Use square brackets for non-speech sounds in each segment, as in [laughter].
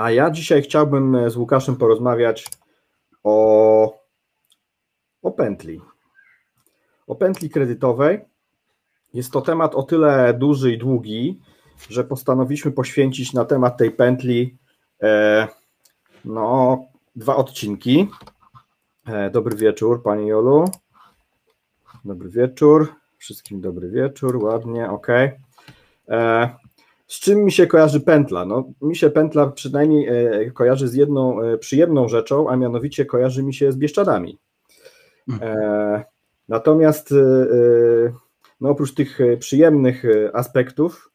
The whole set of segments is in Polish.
A ja dzisiaj chciałbym z Łukaszem porozmawiać o, o pętli. O pętli kredytowej. Jest to temat o tyle duży i długi, że postanowiliśmy poświęcić na temat tej pętli e, no, dwa odcinki. E, dobry wieczór, Pani Jolu. Dobry wieczór. Wszystkim dobry wieczór, ładnie, ok. E, z czym mi się kojarzy pętla? No, mi się pętla przynajmniej e, kojarzy z jedną e, przyjemną rzeczą, a mianowicie kojarzy mi się z Bieszczadami. E, natomiast no, oprócz tych przyjemnych aspektów,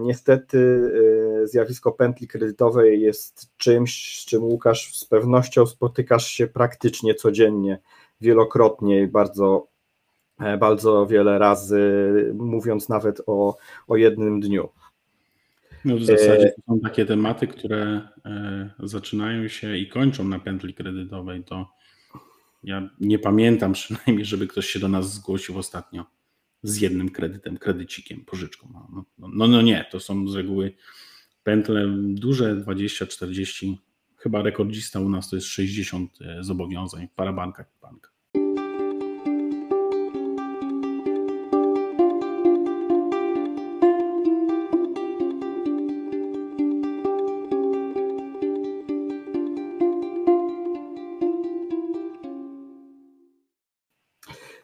niestety zjawisko pętli kredytowej jest czymś, z czym Łukasz z pewnością spotykasz się praktycznie codziennie, wielokrotnie, bardzo, bardzo wiele razy, mówiąc nawet o, o jednym dniu. No w zasadzie e, to są takie tematy, które e, zaczynają się i kończą na pętli kredytowej. To ja nie pamiętam przynajmniej, żeby ktoś się do nas zgłosił ostatnio z jednym kredytem, kredycikiem, pożyczką. No, no, no, no, no nie, to są z reguły pętle duże, 20, 40, chyba rekordzista u nas to jest 60 e, zobowiązań w parabankach i bankach.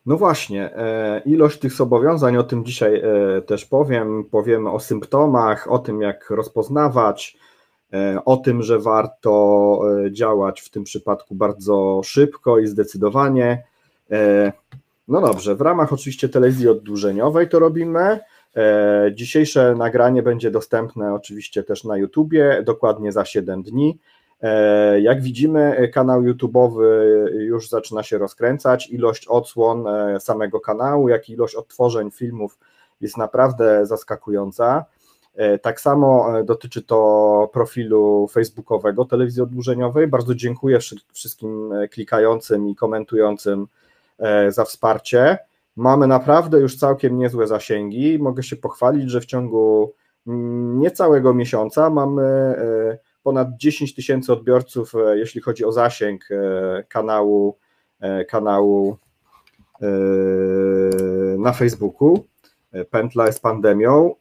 No właśnie, e, ilość tych zobowiązań, o tym dzisiaj e, też powiem. Powiemy o symptomach, o tym, jak rozpoznawać, e, o tym, że warto działać w tym przypadku bardzo szybko i zdecydowanie. No dobrze, w ramach oczywiście telewizji oddłużeniowej to robimy. Dzisiejsze nagranie będzie dostępne oczywiście też na YouTubie, dokładnie za 7 dni. E, jak widzimy, kanał YouTube'owy już zaczyna się rozkręcać. Ilość odsłon e, samego kanału, jak i ilość odtworzeń filmów jest naprawdę zaskakująca. E, tak samo dotyczy to profilu facebookowego telewizji oddłużeniowej. Bardzo dziękuję wszystkim klikającym i komentującym za wsparcie. Mamy naprawdę już całkiem niezłe zasięgi. Mogę się pochwalić, że w ciągu mm, niecałego miesiąca mamy ponad 10 tysięcy odbiorców, e, jeśli chodzi o zasięg e, kanału, e, kanału na Facebooku. Pętla jest pandemią.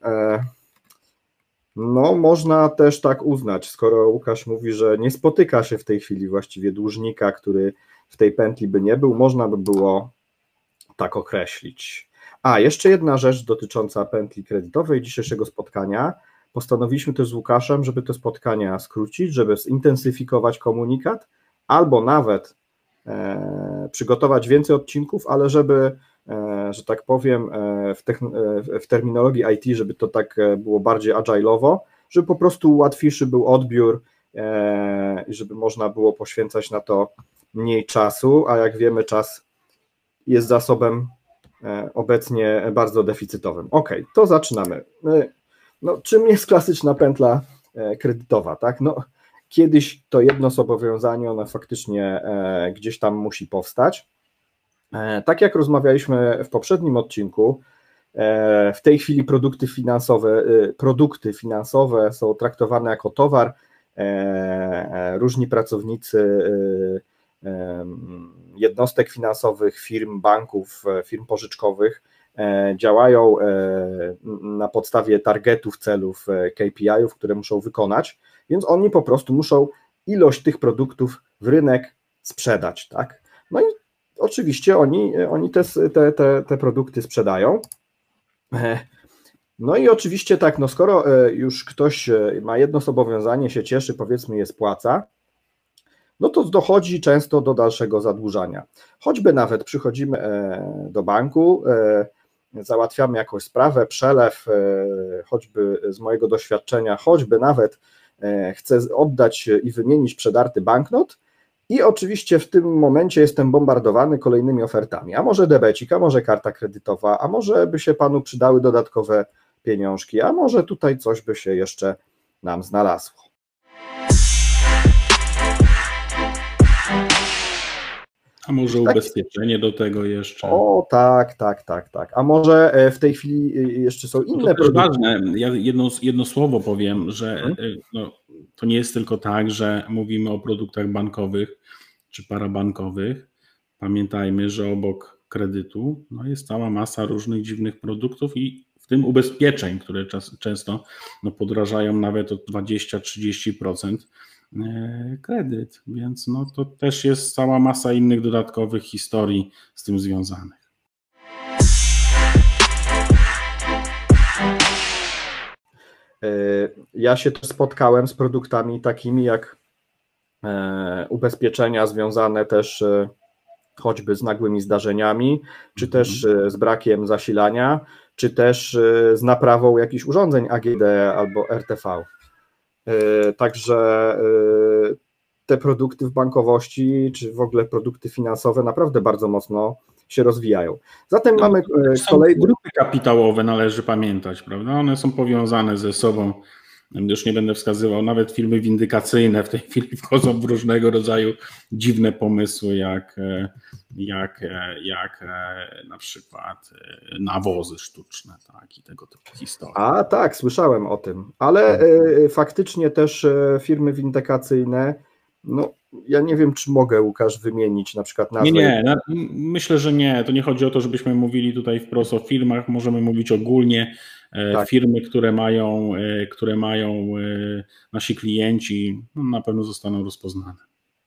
No, można też tak uznać, skoro Łukasz mówi, że nie spotyka się w tej chwili właściwie dłużnika, który w tej pętli by nie był, można by było tak określić. A, jeszcze jedna rzecz dotycząca pętli kredytowej dzisiejszego spotkania postanowiliśmy też z Łukaszem, żeby te spotkania skrócić, żeby zintensyfikować komunikat, albo nawet e, przygotować więcej odcinków, ale żeby, e, że tak powiem, e, w, e, w, terminologii IT, żeby to tak e, było bardziej agile'owo, żeby po prostu łatwiejszy był odbiór e, i żeby można było poświęcać na to mniej czasu, a jak wiemy, czas jest zasobem obecnie bardzo deficytowym. Ok, to zaczynamy. No, czym jest klasyczna pętla e, kredytowa, tak? No, kiedyś to jedno zobowiązanie, ono faktycznie e, gdzieś tam musi powstać. E, tak jak rozmawialiśmy w poprzednim odcinku, w tej chwili produkty finansowe, produkty finansowe są traktowane jako towar. Różni pracownicy jednostek finansowych, firm, banków, firm pożyczkowych działają e, na podstawie targetów, celów, e, KPI-ów, które muszą wykonać, więc oni po prostu muszą ilość tych produktów w rynek sprzedać, tak? No i oczywiście oni, oni te, te, te, te produkty sprzedają. No i oczywiście tak, no skoro już ktoś ma jedno zobowiązanie, się cieszy, powiedzmy je spłaca, no to dochodzi często do dalszego zadłużania. Choćby nawet przychodzimy do banku, załatwiamy jakąś sprawę, przelew, e, choćby z mojego doświadczenia, choćby nawet e, chcę oddać i wymienić przedarty banknot, i oczywiście w tym momencie jestem bombardowany kolejnymi ofertami. A może debecik, a może karta kredytowa, a może by się panu przydały dodatkowe pieniążki, a może tutaj coś by się jeszcze nam znalazło. A może tak. ubezpieczenie do tego jeszcze? O, tak, tak, tak, tak. A może e, w tej chwili e, jeszcze są inne no to produkty? ważne. Ja jedno, jedno słowo powiem, że hmm? no, to nie jest tylko tak, że mówimy o produktach bankowych czy parabankowych. Pamiętajmy, że obok kredytu no, jest cała masa różnych dziwnych produktów i w tym ubezpieczeń, które czas, często no, podrażają nawet o 20-30% e, kredyt, więc no, to też jest cała masa innych dodatkowych historii z tym związanych. E, ja się też spotkałem z produktami takimi jak e, ubezpieczenia związane też choćby z nagłymi zdarzeniami, czy mhm. też z brakiem zasilania, czy też e, z naprawą jakichś urządzeń AGD albo RTV. E, także e, te produkty w bankowości, czy w ogóle produkty finansowe naprawdę bardzo mocno się rozwijają. Zatem no, mamy kolejne. Grupy kapitałowe należy pamiętać, prawda? One są powiązane ze sobą już nie będę wskazywał, nawet filmy windykacyjne w tej [laughs] chwili wchodzą w różnego rodzaju dziwne pomysły, jak, jak, jak na przykład nawozy sztuczne tak, i tego typu historie. A tak, słyszałem o tym, ale tak. faktycznie też e, firmy windykacyjne, no ja nie wiem, czy mogę, Łukasz, wymienić na przykład nazwę. Nie, nie, na, myślę, że nie. To nie chodzi o to, żebyśmy mówili tutaj wprost o firmach, możemy mówić ogólnie. E, tak. Firmy, które mają, e, które mają e, nasi klienci, no, na pewno zostaną rozpoznane.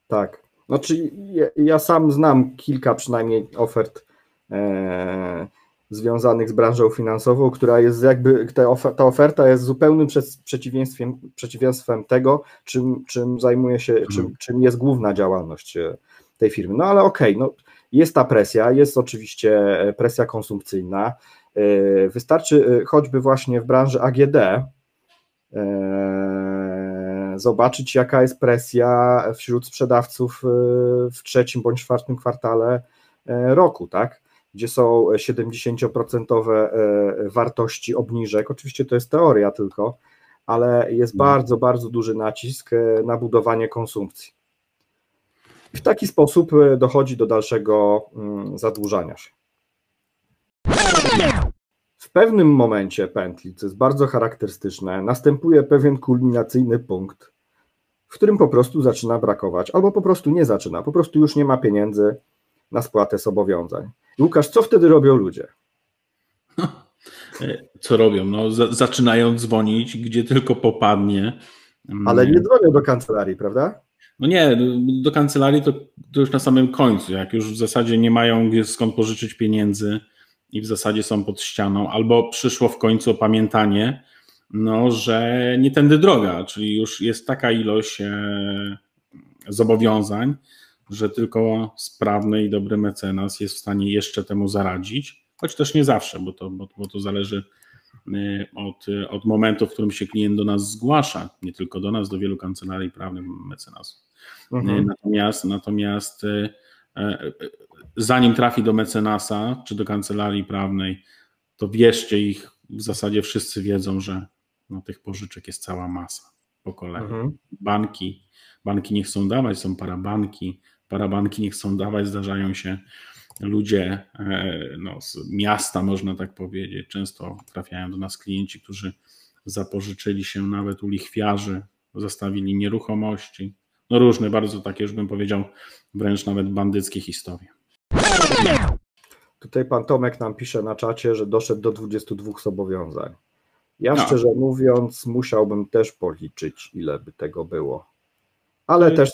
Tak. Znaczy, ja, ja sam znam kilka przynajmniej ofert e, związanych z branżą finansową, która jest jakby, ta, ofer, ta oferta jest zupełnym przeciwieństwem, przeciwieństwem tego, czym, czym zajmuje się, mhm. czym, czym jest główna działalność tej firmy. No ale okej, okay, no, jest ta presja, jest oczywiście presja konsumpcyjna, wystarczy e, choćby właśnie w branży AGD e, zobaczyć, jaka jest presja wśród sprzedawców w trzecim bądź czwartym kwartale roku, tak? Gdzie są 70% wartości obniżek. Oczywiście to jest teoria tylko, ale jest no. bardzo, bardzo duży nacisk na budowanie konsumpcji. W taki sposób dochodzi do dalszego mm, zadłużania się. W pewnym momencie pętli, co jest bardzo charakterystyczne, następuje pewien kulminacyjny punkt, w którym po prostu zaczyna brakować, albo po prostu nie zaczyna, po prostu już nie ma pieniędzy na spłatę zobowiązań. Łukasz, co wtedy robią ludzie? [laughs] Co robią? No, zaczynają dzwonić, gdzie tylko popadnie. Ale nie dzwonią do kancelarii, prawda? No nie, do kancelarii to, to już na samym końcu, jak już w zasadzie nie mają skąd pożyczyć pieniędzy, i w zasadzie są pod ścianą, albo przyszło w końcu opamiętanie, no, że nie tędy droga, czyli już jest taka ilość e, zobowiązań, że tylko sprawny i dobry mecenas jest w stanie jeszcze temu zaradzić, choć też nie zawsze, bo to, bo, bo to zależy e, od, od momentu, w którym się klient do nas zgłasza, nie tylko do nas, do wielu kancelarii prawnych mecenasów. Mhm. Natomiast, natomiast e, zanim trafi do mecenasa czy do kancelarii prawnej, to wierzcie ich, w zasadzie wszyscy wiedzą, że no, tych pożyczek jest cała masa po kolei. Mhm. Banki, banki nie chcą dawać, są parabanki, parabanki nie chcą dawać, zdarzają się ludzie e, no, z miasta, można tak powiedzieć. Często trafiają do nas klienci, którzy zapożyczyli się nawet u lichwiarzy, zostawili nieruchomości. No różne, bardzo takie, już bym powiedział, wręcz nawet bandyckie historie. Tutaj pan Tomek nam pisze na czacie, że doszedł do 22 zobowiązań. Ja no. szczerze mówiąc, musiałbym też policzyć, ile by tego było. Ale też.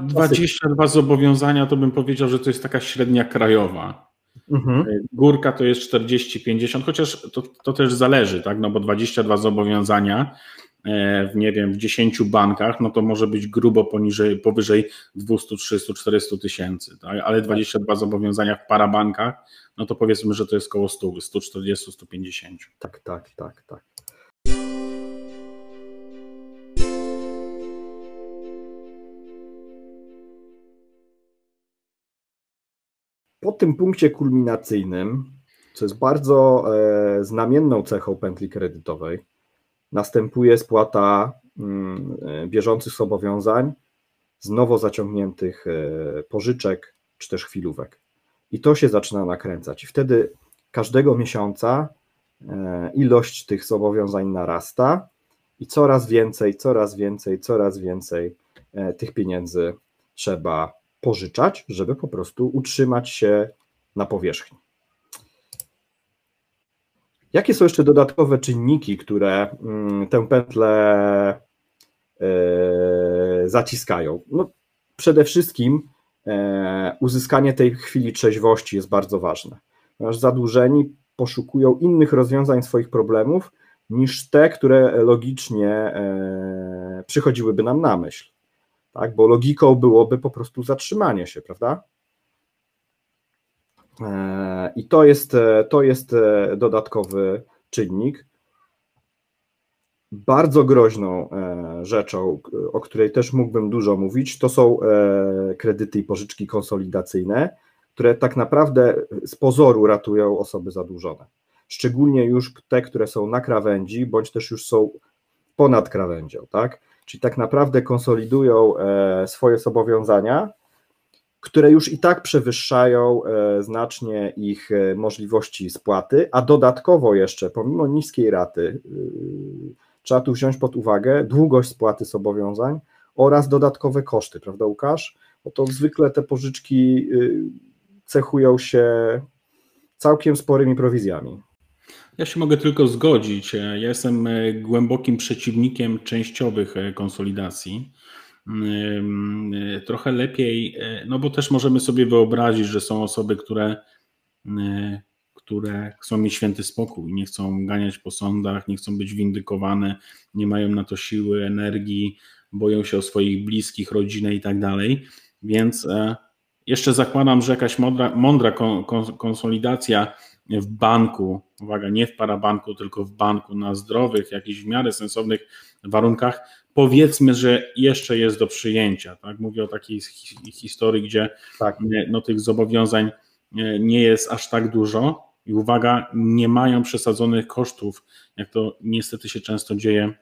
22 zobowiązania to bym powiedział, że to jest taka średnia krajowa. Mhm. Górka to jest 40-50, chociaż to, to też zależy, tak? No bo 22 zobowiązania E, w nie wiem, w 10 bankach, no to może być grubo poniżej, powyżej 200, 300, 400 tysięcy, tak? ale 22 zobowiązania w parabankach, no to powiedzmy, że to jest około 100, 140, 150. Tak, tak, tak, tak. Po tym punkcie kulminacyjnym, co jest bardzo e, znamienną cechą pętli kredytowej, następuje spłata mm, e, bieżących zobowiązań z nowo zaciągniętych e, pożyczek czy też chwilówek. I to się zaczyna nakręcać. I wtedy każdego miesiąca e, ilość tych zobowiązań narasta i coraz więcej, coraz więcej, coraz więcej tych pieniędzy trzeba pożyczać, żeby po prostu utrzymać się na powierzchni. Jakie są jeszcze dodatkowe czynniki, które mm, tę pętlę e, zaciskają? No, przede wszystkim e, uzyskanie tej chwili trzeźwości jest bardzo ważne, ponieważ zadłużeni poszukują innych rozwiązań swoich problemów niż te, które logicznie e, przychodziłyby nam na myśl. Tak? Bo logiką byłoby po prostu zatrzymanie się, prawda? E, I to jest, e, to jest e, dodatkowy czynnik. Bardzo groźną rzeczą, o której też mógłbym dużo mówić, to są kredyty i pożyczki konsolidacyjne, które tak naprawdę z pozoru ratują osoby zadłużone. Szczególnie już te, które są na krawędzi, bądź też już są ponad krawędzią, tak? Czyli tak naprawdę konsolidują swoje zobowiązania, które już i tak przewyższają e, znacznie ich e, możliwości spłaty, a dodatkowo jeszcze, pomimo niskiej raty, e, trzeba tu wziąć pod uwagę długość spłaty zobowiązań oraz dodatkowe koszty, prawda Łukasz? Bo to zwykle te pożyczki cechują się całkiem sporymi prowizjami. Ja się mogę tylko zgodzić. Ja jestem głębokim przeciwnikiem częściowych konsolidacji. Trochę lepiej, e, no bo też możemy sobie wyobrazić, że są osoby, które, e, które chcą mieć święty spokój, nie chcą ganiać po sądach, nie chcą być windykowane, nie mają na to siły, energii, boją się o swoich bliskich, rodzinę i tak dalej. Więc e, jeszcze zakładam, że jakaś mądra, mądra konsolidacja w banku, uwaga, nie w parabanku, tylko w banku na zdrowych, jakichś w miarę sensownych warunkach, powiedzmy, że jeszcze jest do przyjęcia. Tak? Mówię o takiej historii, gdzie tak. no, tych zobowiązań nie jest aż tak dużo i uwaga, nie mają przesadzonych kosztów, jak to niestety się często dzieje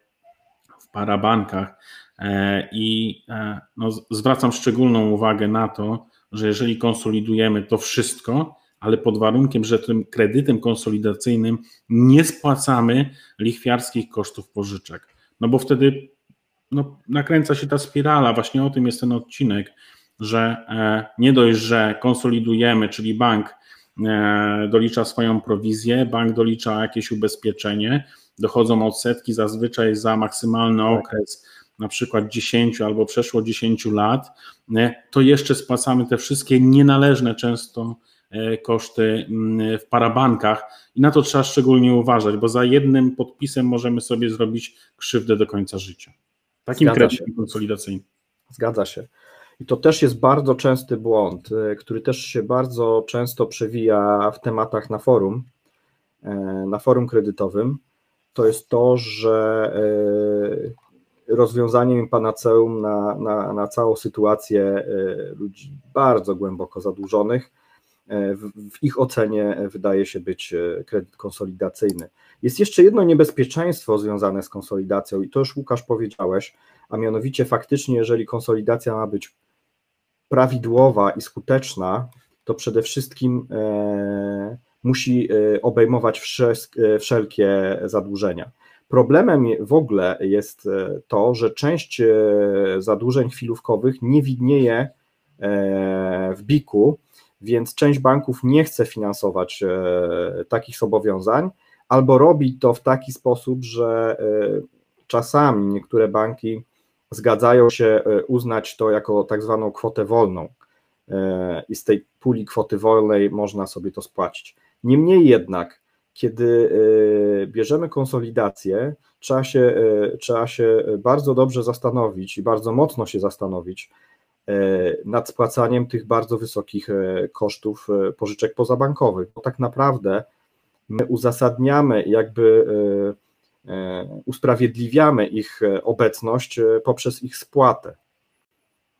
w parabankach. E, I e, no, zwracam szczególną uwagę na to, że jeżeli konsolidujemy to wszystko, ale pod warunkiem, że tym kredytem konsolidacyjnym nie spłacamy lichwiarskich kosztów pożyczek. No bo wtedy no, nakręca się ta spirala, właśnie o tym jest ten odcinek, że e, nie dość, że konsolidujemy, czyli bank e, dolicza swoją prowizję, bank dolicza jakieś ubezpieczenie, dochodzą odsetki zazwyczaj za maksymalny tak. okres, na przykład 10 albo przeszło 10 lat, e, to jeszcze spłacamy te wszystkie nienależne często koszty mm, w parabankach i na to trzeba szczególnie uważać, bo za jednym podpisem możemy sobie zrobić krzywdę do końca życia. Takim Zgadza się. konsolidacyjnym. Zgadza się. I to też jest bardzo częsty błąd, y, który też się bardzo często przewija w tematach na forum, y, na forum kredytowym. To jest to, że y, rozwiązaniem panaceum na, na, na całą sytuację ludzi bardzo głęboko zadłużonych w ich ocenie wydaje się być kredyt konsolidacyjny. Jest jeszcze jedno niebezpieczeństwo związane z konsolidacją i to już Łukasz powiedziałeś, a mianowicie faktycznie, jeżeli konsolidacja ma być prawidłowa i skuteczna, to przede wszystkim e, musi e, obejmować e, wszelkie zadłużenia. Problemem w ogóle jest to, że część zadłużeń chwilówkowych nie widnieje w biku, więc część banków nie chce finansować takich zobowiązań, albo robi to w taki sposób, że e, czasami niektóre banki zgadzają się e, uznać to jako tak zwaną kwotę wolną e, i z tej puli kwoty wolnej można sobie to spłacić. Niemniej jednak, kiedy bierzemy konsolidację, trzeba się, trzeba się bardzo dobrze zastanowić i bardzo mocno się zastanowić nad spłacaniem tych bardzo wysokich kosztów pożyczek pozabankowych, bo tak naprawdę my uzasadniamy, jakby e, e, usprawiedliwiamy ich e, obecność poprzez ich spłatę.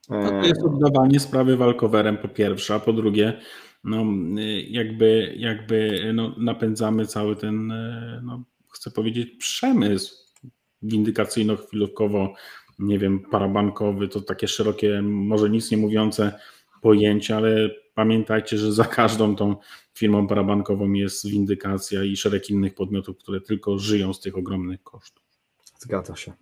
To jest oddawanie sprawy walkowerem po pierwsze, a po drugie, no, jakby, jakby no, napędzamy cały ten, no, chcę powiedzieć, przemysł windykacyjno-chwilówkowo, nie wiem, parabankowy, to takie szerokie, może nic nie mówiące pojęcia, ale pamiętajcie, że za każdą tą firmą parabankową jest windykacja i szereg innych podmiotów, które tylko żyją z tych ogromnych kosztów. Zgadza się.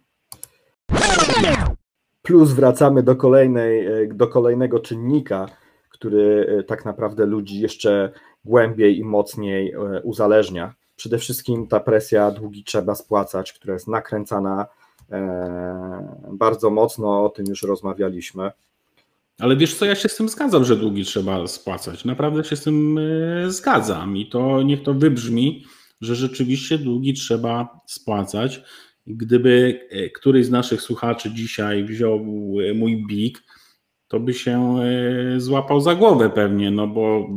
Plus wracamy do, kolejnej, do kolejnego czynnika, który e, tak naprawdę ludzi jeszcze głębiej i mocniej e, uzależnia. Przede wszystkim ta presja długi trzeba spłacać, która jest nakręcana e, bardzo mocno, o tym już rozmawialiśmy. Ale wiesz co, ja się z tym zgadzam, że długi trzeba spłacać. Naprawdę się z tym zgadzam i to niech to wybrzmi, że rzeczywiście długi trzeba spłacać. Gdyby któryś z naszych słuchaczy dzisiaj wziął mój big, to by się e, złapał za głowę pewnie, no bo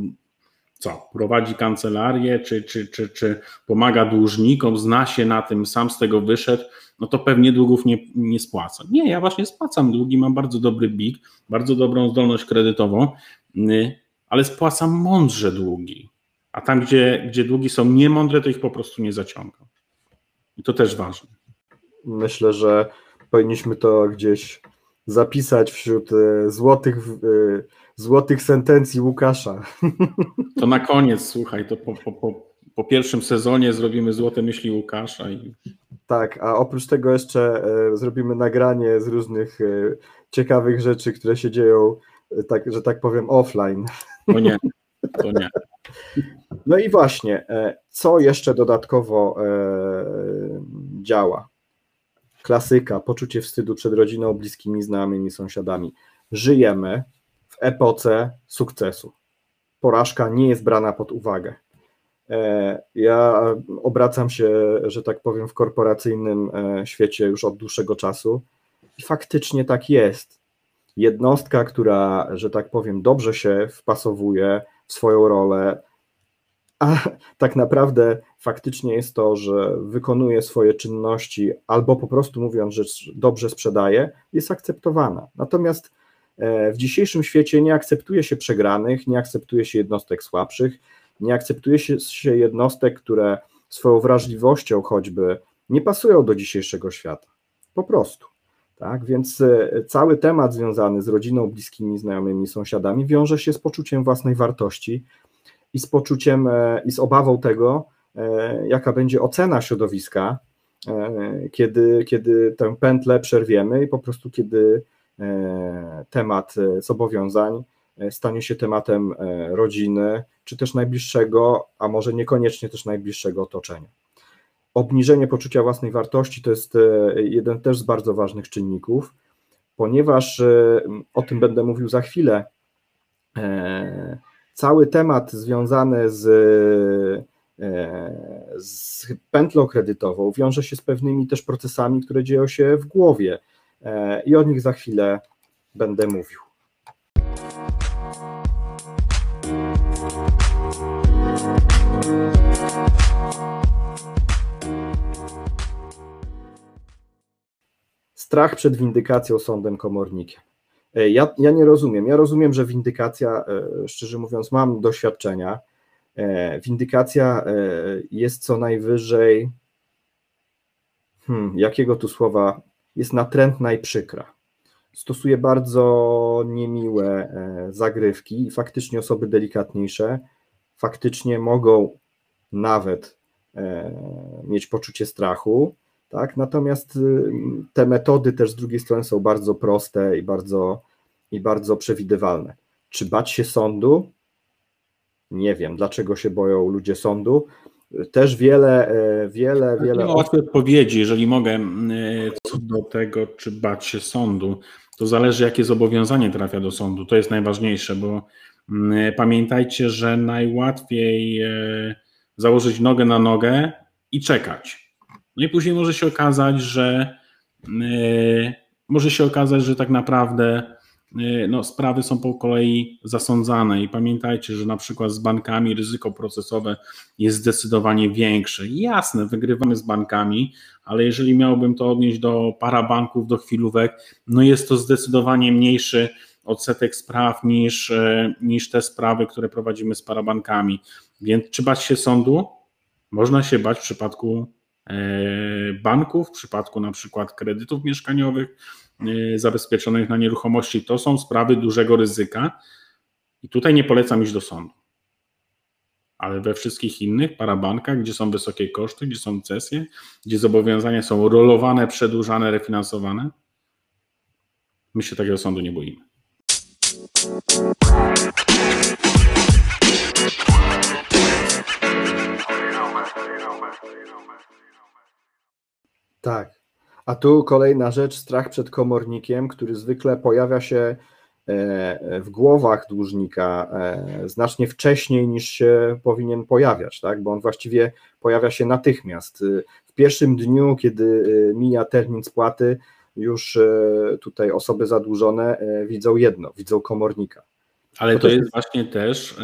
co, prowadzi kancelarię, czy, czy, czy, czy pomaga dłużnikom, zna się na tym, sam z tego wyszedł, no to pewnie długów nie, nie spłaca. Nie, ja właśnie spłacam długi, mam bardzo dobry BIG, bardzo dobrą zdolność kredytową, ale spłacam mądrze długi. A tam, gdzie, gdzie długi są niemądre, to ich po prostu nie zaciągam. I to też ważne. Myślę, że powinniśmy to gdzieś zapisać wśród e, złotych, e, złotych sentencji Łukasza. [laughs] To na koniec, słuchaj, to po, po, po, po pierwszym sezonie zrobimy złote myśli Łukasza. I... Tak, a oprócz tego jeszcze e, zrobimy nagranie z różnych ciekawych rzeczy, które się dzieją, tak, że tak powiem, offline. [laughs] To nie, to nie. No i właśnie, co jeszcze dodatkowo działa? klasyka, poczucie wstydu przed rodziną, bliskimi, znajomymi, sąsiadami. Żyjemy w epoce sukcesu. Porażka nie jest brana pod uwagę. E, ja obracam się, że tak powiem, w korporacyjnym e, świecie już od dłuższego czasu i faktycznie tak jest. Jednostka, która, że tak powiem, dobrze się wpasowuje w swoją rolę, a tak naprawdę faktycznie jest to, że wykonuje swoje czynności albo po prostu mówiąc, że dobrze sprzedaje, jest akceptowana. Natomiast w dzisiejszym świecie nie akceptuje się przegranych, nie akceptuje się jednostek słabszych, nie akceptuje się jednostek, które swoją wrażliwością choćby nie pasują do dzisiejszego świata. Po prostu. Tak, więc e, cały temat związany z rodziną, bliskimi, znajomymi, sąsiadami wiąże się z poczuciem własnej wartości, i z poczuciem e, i z obawą tego, e, jaka będzie ocena środowiska, e, kiedy, kiedy tę pętlę przerwiemy i po prostu kiedy temat zobowiązań stanie się tematem rodziny, czy też najbliższego, a może niekoniecznie też najbliższego otoczenia. Obniżenie poczucia własnej wartości to jest jeden też z bardzo ważnych czynników, ponieważ o tym będę mówił za chwilę cały temat związany z, e, z pętlą kredytową wiąże się z pewnymi też procesami, które dzieją się w głowie e, i o nich za chwilę będę mówił. Strach przed windykacją sądem komornikiem. E, ja, ja nie rozumiem. Ja rozumiem, że windykacja, e, szczerze mówiąc, mam doświadczenia. E, windykacja jest co najwyżej, hmm, jakiego tu słowa, jest natrętna i przykra. Stosuje bardzo niemiłe zagrywki i faktycznie osoby delikatniejsze faktycznie mogą nawet mieć poczucie strachu, tak? Natomiast y, te metody też z drugiej strony są bardzo proste i bardzo, i bardzo przewidywalne. Czy bać się sądu? Nie wiem, dlaczego się boją ludzie sądu. Też wiele, e, wiele, wiele. Nie ma łatwej odpowiedzi, jeżeli mogę, e, co do tego, czy bać się sądu. To zależy, jakie zobowiązanie trafia do sądu. To jest najważniejsze, bo mm, pamiętajcie, że najłatwiej e, założyć nogę na nogę i czekać no i później może się okazać, że może się okazać, że tak naprawdę no, sprawy są po kolei zasądzane i pamiętajcie, że na przykład z bankami ryzyko procesowe jest zdecydowanie większe. Jasne, wygrywamy z bankami, ale jeżeli miałbym to odnieść do parabanków, do chwilówek, no jest to zdecydowanie mniejszy odsetek spraw niż, yy, niż te sprawy, które prowadzimy z parabankami. Więc czy bać się sądu? Można się bać w przypadku E, banków, w przypadku na przykład kredytów mieszkaniowych e, zabezpieczonych na nieruchomości. To są sprawy dużego ryzyka, I tutaj nie polecam iść do sądu. Ale we wszystkich innych parabankach, gdzie są wysokie koszty, gdzie są cesje, gdzie zobowiązania są rolowane, przedłużane, refinansowane, my się takiego sądu nie boimy. Tak. A tu kolejna rzecz, strach przed komornikiem, który zwykle pojawia się e, w głowach dłużnika e, znacznie wcześniej niż się powinien pojawiać, tak? bo on właściwie pojawia się natychmiast. W pierwszym dniu, kiedy e, mija termin spłaty, już tutaj osoby zadłużone widzą jedno, widzą komornika. Ale to jest właśnie też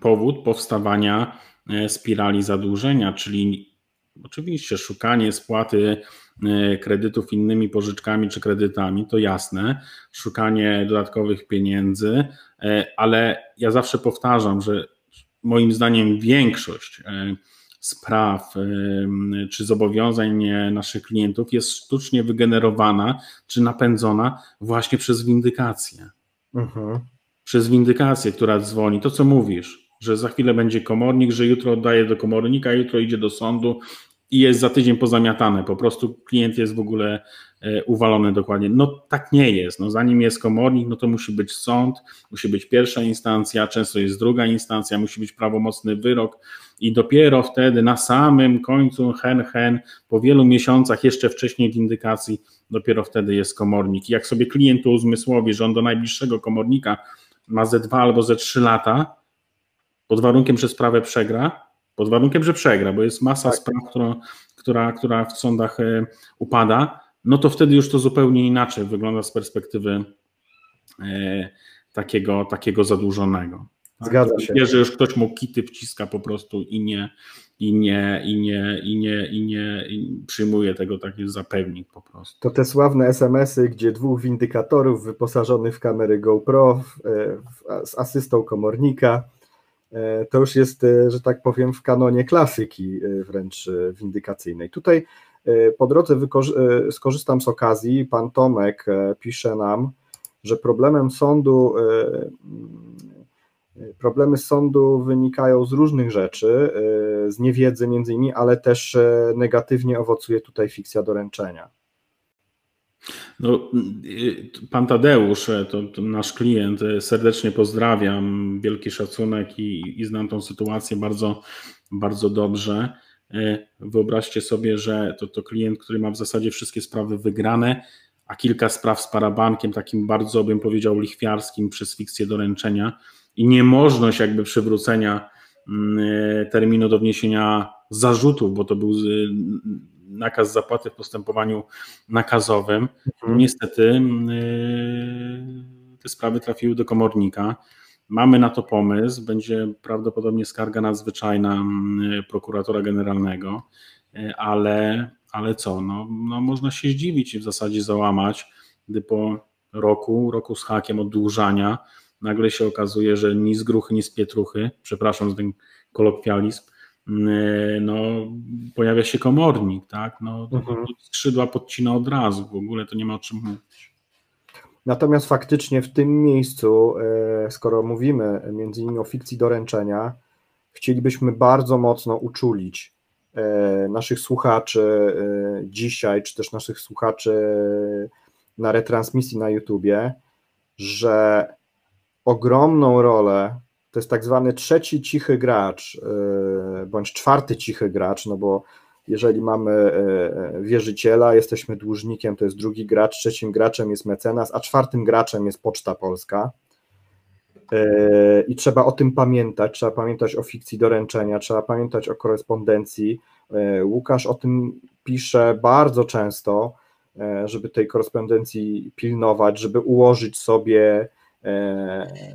powód powstawania spirali zadłużenia, czyli Oczywiście szukanie spłaty e, kredytów innymi pożyczkami czy kredytami, to jasne, szukanie dodatkowych pieniędzy, e, ale ja zawsze powtarzam, że moim zdaniem większość e, spraw czy zobowiązań naszych klientów jest sztucznie wygenerowana czy napędzona właśnie przez windykację. Mhm. Przez windykację, która dzwoni. To, co mówisz, że za chwilę będzie komornik, że jutro oddaje do komornika, jutro idzie do sądu i jest za tydzień pozamiatane. Po prostu klient jest w ogóle e, uwalony dokładnie. No tak nie jest. No, zanim jest komornik, no to musi być sąd, musi być pierwsza instancja, często jest druga instancja, musi być prawomocny wyrok i dopiero wtedy na samym końcu hen hen, po wielu miesiącach, jeszcze wcześniej windykacji, dopiero wtedy jest komornik. I jak sobie klient uzmysłowi, że on do najbliższego komornika ma ze dwa albo ze trzy lata, pod warunkiem, że sprawę przegra, pod warunkiem, że przegra, bo jest masa tak. spraw, która, która, która w sądach e, upada, no to wtedy już to zupełnie inaczej wygląda z perspektywy e, takiego, takiego zadłużonego. Tak? Zgadza się. Wie, że już ktoś mu kity wciska po prostu i nie, i nie, i nie, i nie, i nie i przyjmuje tego taki zapewnik po prostu. To te sławne SMS-y, gdzie dwóch windykatorów wyposażonych w kamery GoPro w, w, z asystą komornika E, to już jest, e, że tak powiem, w kanonie klasyki e, wręcz windykacyjnej. Tutaj po drodze skorzystam z okazji. Pan Tomek pisze nam, że problemem sądu, problemy sądu wynikają z różnych rzeczy, z niewiedzy między innymi, ale też negatywnie owocuje tutaj fikcja doręczenia. No, y, pan Tadeusz, e, to, to, nasz klient, e, serdecznie pozdrawiam, wielki szacunek i, i znam tą sytuację bardzo, bardzo dobrze. E, wyobraźcie sobie, że to, to klient, który ma w zasadzie wszystkie sprawy wygrane, a kilka spraw z parabankiem, takim bardzo bym powiedział lichwiarskim przez fikcję doręczenia i niemożność jakby przywrócenia mm, terminu do wniesienia zarzutów, bo to był nakaz zapłaty w postępowaniu nakazowym. Mhm. Niestety y, te sprawy trafiły do komornika. Mamy na to pomysł, będzie prawdopodobnie skarga nadzwyczajna y, prokuratora generalnego, y, ale, ale co, no, no można się zdziwić i w zasadzie załamać, gdy po roku, roku z hakiem oddłużania nagle się okazuje, że ni z gruchy, ni z pietruchy, przepraszam za ten kolokwializm, no, pojawia się komornik, tak? No, mhm. skrzydła podcina od razu, w ogóle to nie ma o czym mówić. Natomiast faktycznie w tym miejscu, e, skoro mówimy między innymi o fikcji doręczenia, chcielibyśmy bardzo mocno uczulić e, naszych słuchaczy dzisiaj, czy też naszych słuchaczy na retransmisji na YouTubie, że ogromną rolę to jest tak zwany trzeci cichy gracz, e, bądź czwarty cichy gracz, no bo jeżeli mamy e, e, wierzyciela, jesteśmy dłużnikiem, to jest drugi gracz, trzecim graczem jest mecenas, a czwartym graczem jest Poczta Polska. I trzeba o tym pamiętać, trzeba pamiętać o fikcji doręczenia, trzeba pamiętać o korespondencji. Łukasz o tym pisze bardzo często, żeby tej korespondencji pilnować, żeby ułożyć sobie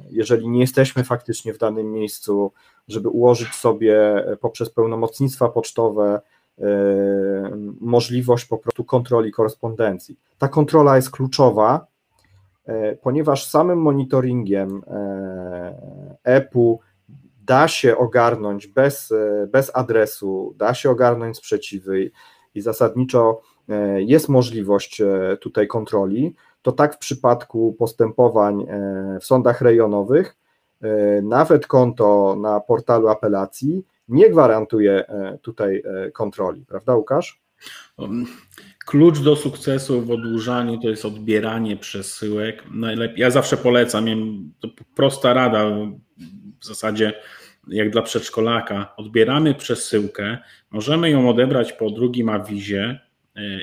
jeżeli nie jesteśmy faktycznie w danym miejscu, żeby ułożyć sobie poprzez pełnomocnictwa pocztowe e, możliwość po prostu kontroli korespondencji. Ta kontrola jest kluczowa, e, ponieważ samym monitoringiem EPU da się ogarnąć bez, bez adresu, da się ogarnąć sprzeciwy i zasadniczo jest możliwość tutaj kontroli, to tak w przypadku postępowań e, w sądach rejonowych, nawet konto na portalu apelacji nie gwarantuje tutaj kontroli, prawda Łukasz? Um, klucz do sukcesu w odłużaniu to jest odbieranie przesyłek. Najlepiej, ja zawsze polecam, to prosta rada w zasadzie jak dla przedszkolaka. Odbieramy przesyłkę, możemy ją odebrać po drugim awizie, e,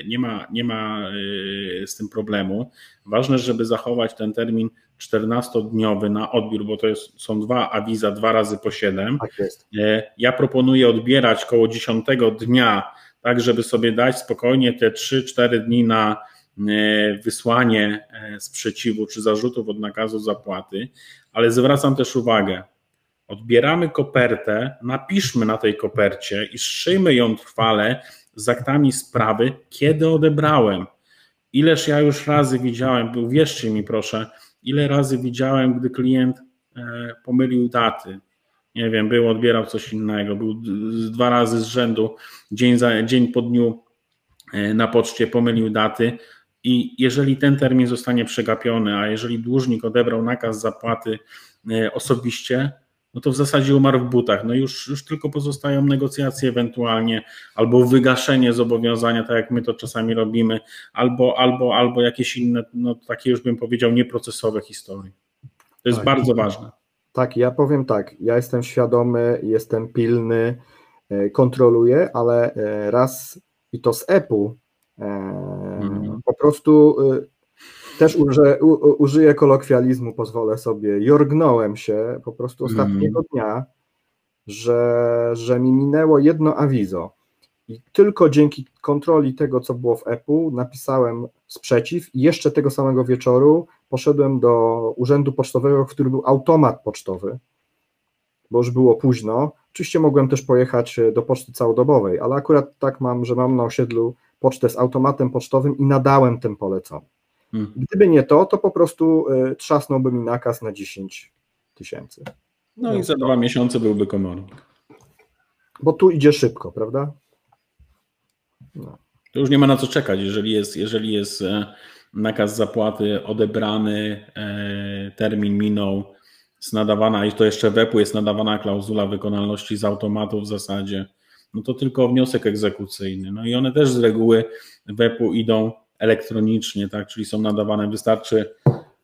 nie ma, nie ma e, z tym problemu. Ważne, żeby zachować ten termin 14-dniowy na odbiór, bo to jest, są dwa awiza, dwa razy po 7. Tak jest. E, ja proponuję odbierać koło 10 dnia tak żeby sobie dać spokojnie te 3-4 dni na e, wysłanie e, sprzeciwu czy zarzutów od nakazu zapłaty, ale zwracam też uwagę, odbieramy kopertę, napiszmy na tej kopercie i strzyjmy ją trwale z aktami sprawy, kiedy odebrałem. Ileż ja już razy widziałem, uwierzcie mi proszę, ile razy widziałem, gdy klient e, pomylił daty, nie wiem, był, odbierał coś innego, był dwa razy z rzędu, dzień, za, dzień po dniu e, na poczcie pomylił daty i jeżeli ten termin zostanie przegapiony, a jeżeli dłużnik odebrał nakaz zapłaty e, osobiście, no to w zasadzie umarł w butach. No już, już tylko pozostają negocjacje ewentualnie, albo wygaszenie zobowiązania, tak jak my to czasami robimy, albo, albo, albo jakieś inne, no takie już bym powiedział, nieprocesowe historie. To jest tak. bardzo ważne. Tak, ja powiem tak, ja jestem świadomy, jestem pilny, e, kontroluję, ale e, raz i to z EPU mhm. po prostu też użyję, użyję kolokwializmu, pozwolę sobie, jorgnąłem się po prostu ostatniego mhm. dnia, że, że mi minęło jedno awizo i tylko dzięki kontroli tego, co było w EPU, napisałem sprzeciw i jeszcze tego samego wieczoru poszedłem do urzędu pocztowego, w którym był automat pocztowy, bo już było późno. Oczywiście mogłem też pojechać do poczty całodobowej, ale akurat tak mam, że mam na osiedlu pocztę z automatem pocztowym i nadałem ten polecony. Hmm. Gdyby nie to, to po prostu y, trzasnąłby mi nakaz na 10 tysięcy. No, no, i za dwa miesiące byłby komornik. Bo tu idzie szybko, prawda? No. To już nie ma na co czekać, jeżeli jest, jeżeli jest e, nakaz zapłaty odebrany, e, termin minął, jest nadawana, i to jeszcze w EPU jest nadawana klauzula wykonalności z automatu w zasadzie, no to tylko wniosek egzekucyjny. No i one też z reguły w EPU idą elektronicznie, tak, czyli są nadawane, wystarczy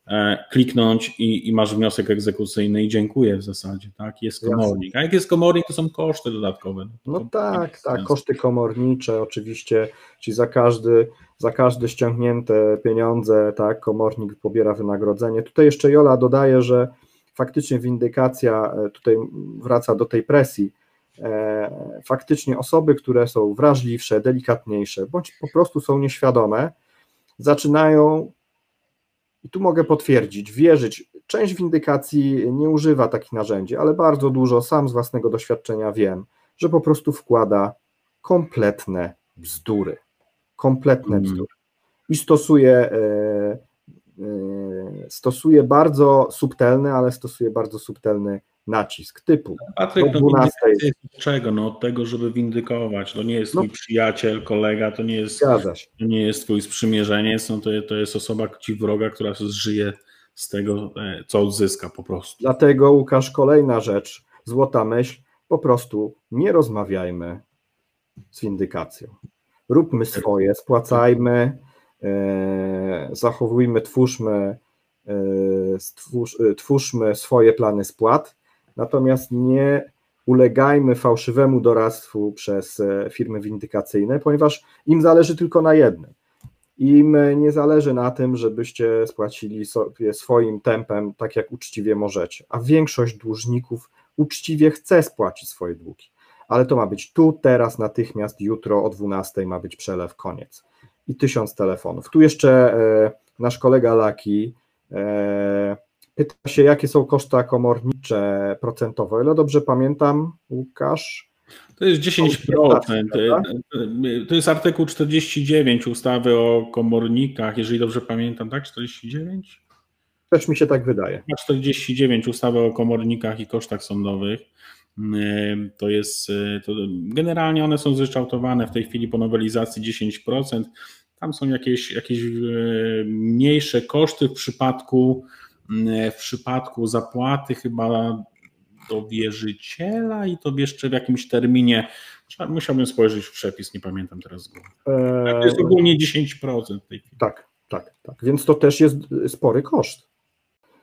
e, kliknąć i, i, masz wniosek egzekucyjny i dziękuję w zasadzie, tak, jest komornik. A jak jest komornik, to są koszty dodatkowe. No, no tak, tak, koszty komornicze oczywiście, czyli za każdy, za każde ściągnięte pieniądze, tak, komornik pobiera wynagrodzenie. Tutaj jeszcze Jola dodaje, że faktycznie windykacja e, tutaj wraca do tej presji, faktycznie osoby, które są wrażliwsze, delikatniejsze, bądź po prostu są nieświadome, zaczynają, i tu mogę potwierdzić, wierzyć, część windykacji nie używa takich narzędzi, ale bardzo dużo, sam z własnego doświadczenia wiem, że po prostu wkłada kompletne bzdury, kompletne mm. bzdury i stosuje, e, e, stosuje bardzo subtelny, ale stosuje bardzo subtelny nacisk typu. Patryk, no 12... od czego? No od tego, żeby windykować. To nie jest no. twój przyjaciel, kolega, to nie jest, to nie jest twój sprzymierzeniec, no to, to jest osoba ci wroga, która żyje z tego, e, co odzyska po prostu. Dlatego Łukasz, kolejna rzecz, złota myśl, po prostu nie rozmawiajmy z windykacją. Róbmy swoje, spłacajmy, e, zachowujmy, twórzmy, e, stwórz, twórzmy swoje plany spłat, Natomiast nie ulegajmy fałszywemu doradztwu przez e, firmy windykacyjne, ponieważ im zależy tylko na jednym. Im nie zależy na tym, żebyście spłacili sobie swoim tempem, tak jak uczciwie możecie, a większość dłużników uczciwie chce spłacić swoje długi. Ale to ma być tu, teraz, natychmiast, jutro o 12 ma być przelew, koniec. I tysiąc telefonów. Tu jeszcze e, nasz kolega Laki e, Pyta się, jakie są koszta komornicze procentowe. Ile dobrze pamiętam, Łukasz? To jest 10%. To jest artykuł 49 ustawy o komornikach, jeżeli dobrze pamiętam, tak? 49? Też mi się tak wydaje. 49 ustawy o komornikach i kosztach sądowych. To jest, to generalnie one są zryczałtowane w tej chwili po nowelizacji 10%. Tam są jakieś, jakieś e, mniejsze koszty w przypadku w przypadku zapłaty chyba do wierzyciela i to jeszcze w jakimś terminie. Musiałbym spojrzeć w przepis, nie pamiętam teraz go. To jest ogólnie 10% w tej chwili. Tak, tak, tak. Więc to też jest spory koszt.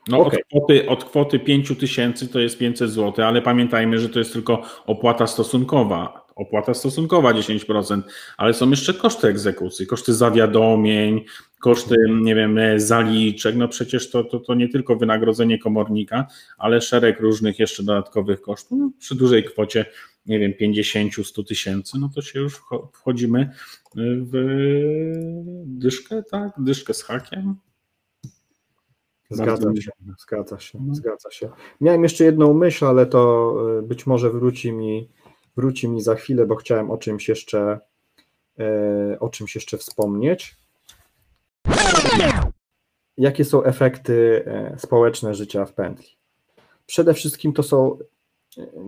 No okay. od, kwoty, od kwoty 5 tysięcy to jest 500 zł, ale pamiętajmy, że to jest tylko opłata stosunkowa. Opłata stosunkowa 10%, ale są jeszcze koszty egzekucji, koszty zawiadomień, koszty, nie wiem, zaliczek. No przecież to, to, to nie tylko wynagrodzenie komornika, ale szereg różnych jeszcze dodatkowych kosztów. No, przy dużej kwocie, nie wiem, 50-100 tysięcy, no to się już wchodzimy w dyszkę, tak? Dyszkę z hakiem. Zgadza się, zgadza się, no. zgadza się. Miałem jeszcze jedną myśl, ale to e, być może wróci mi, wróci mi za chwilę, bo chciałem o czymś jeszcze e, o czymś jeszcze wspomnieć. Jakie są efekty e, społeczne życia w pętli? Przede wszystkim to są,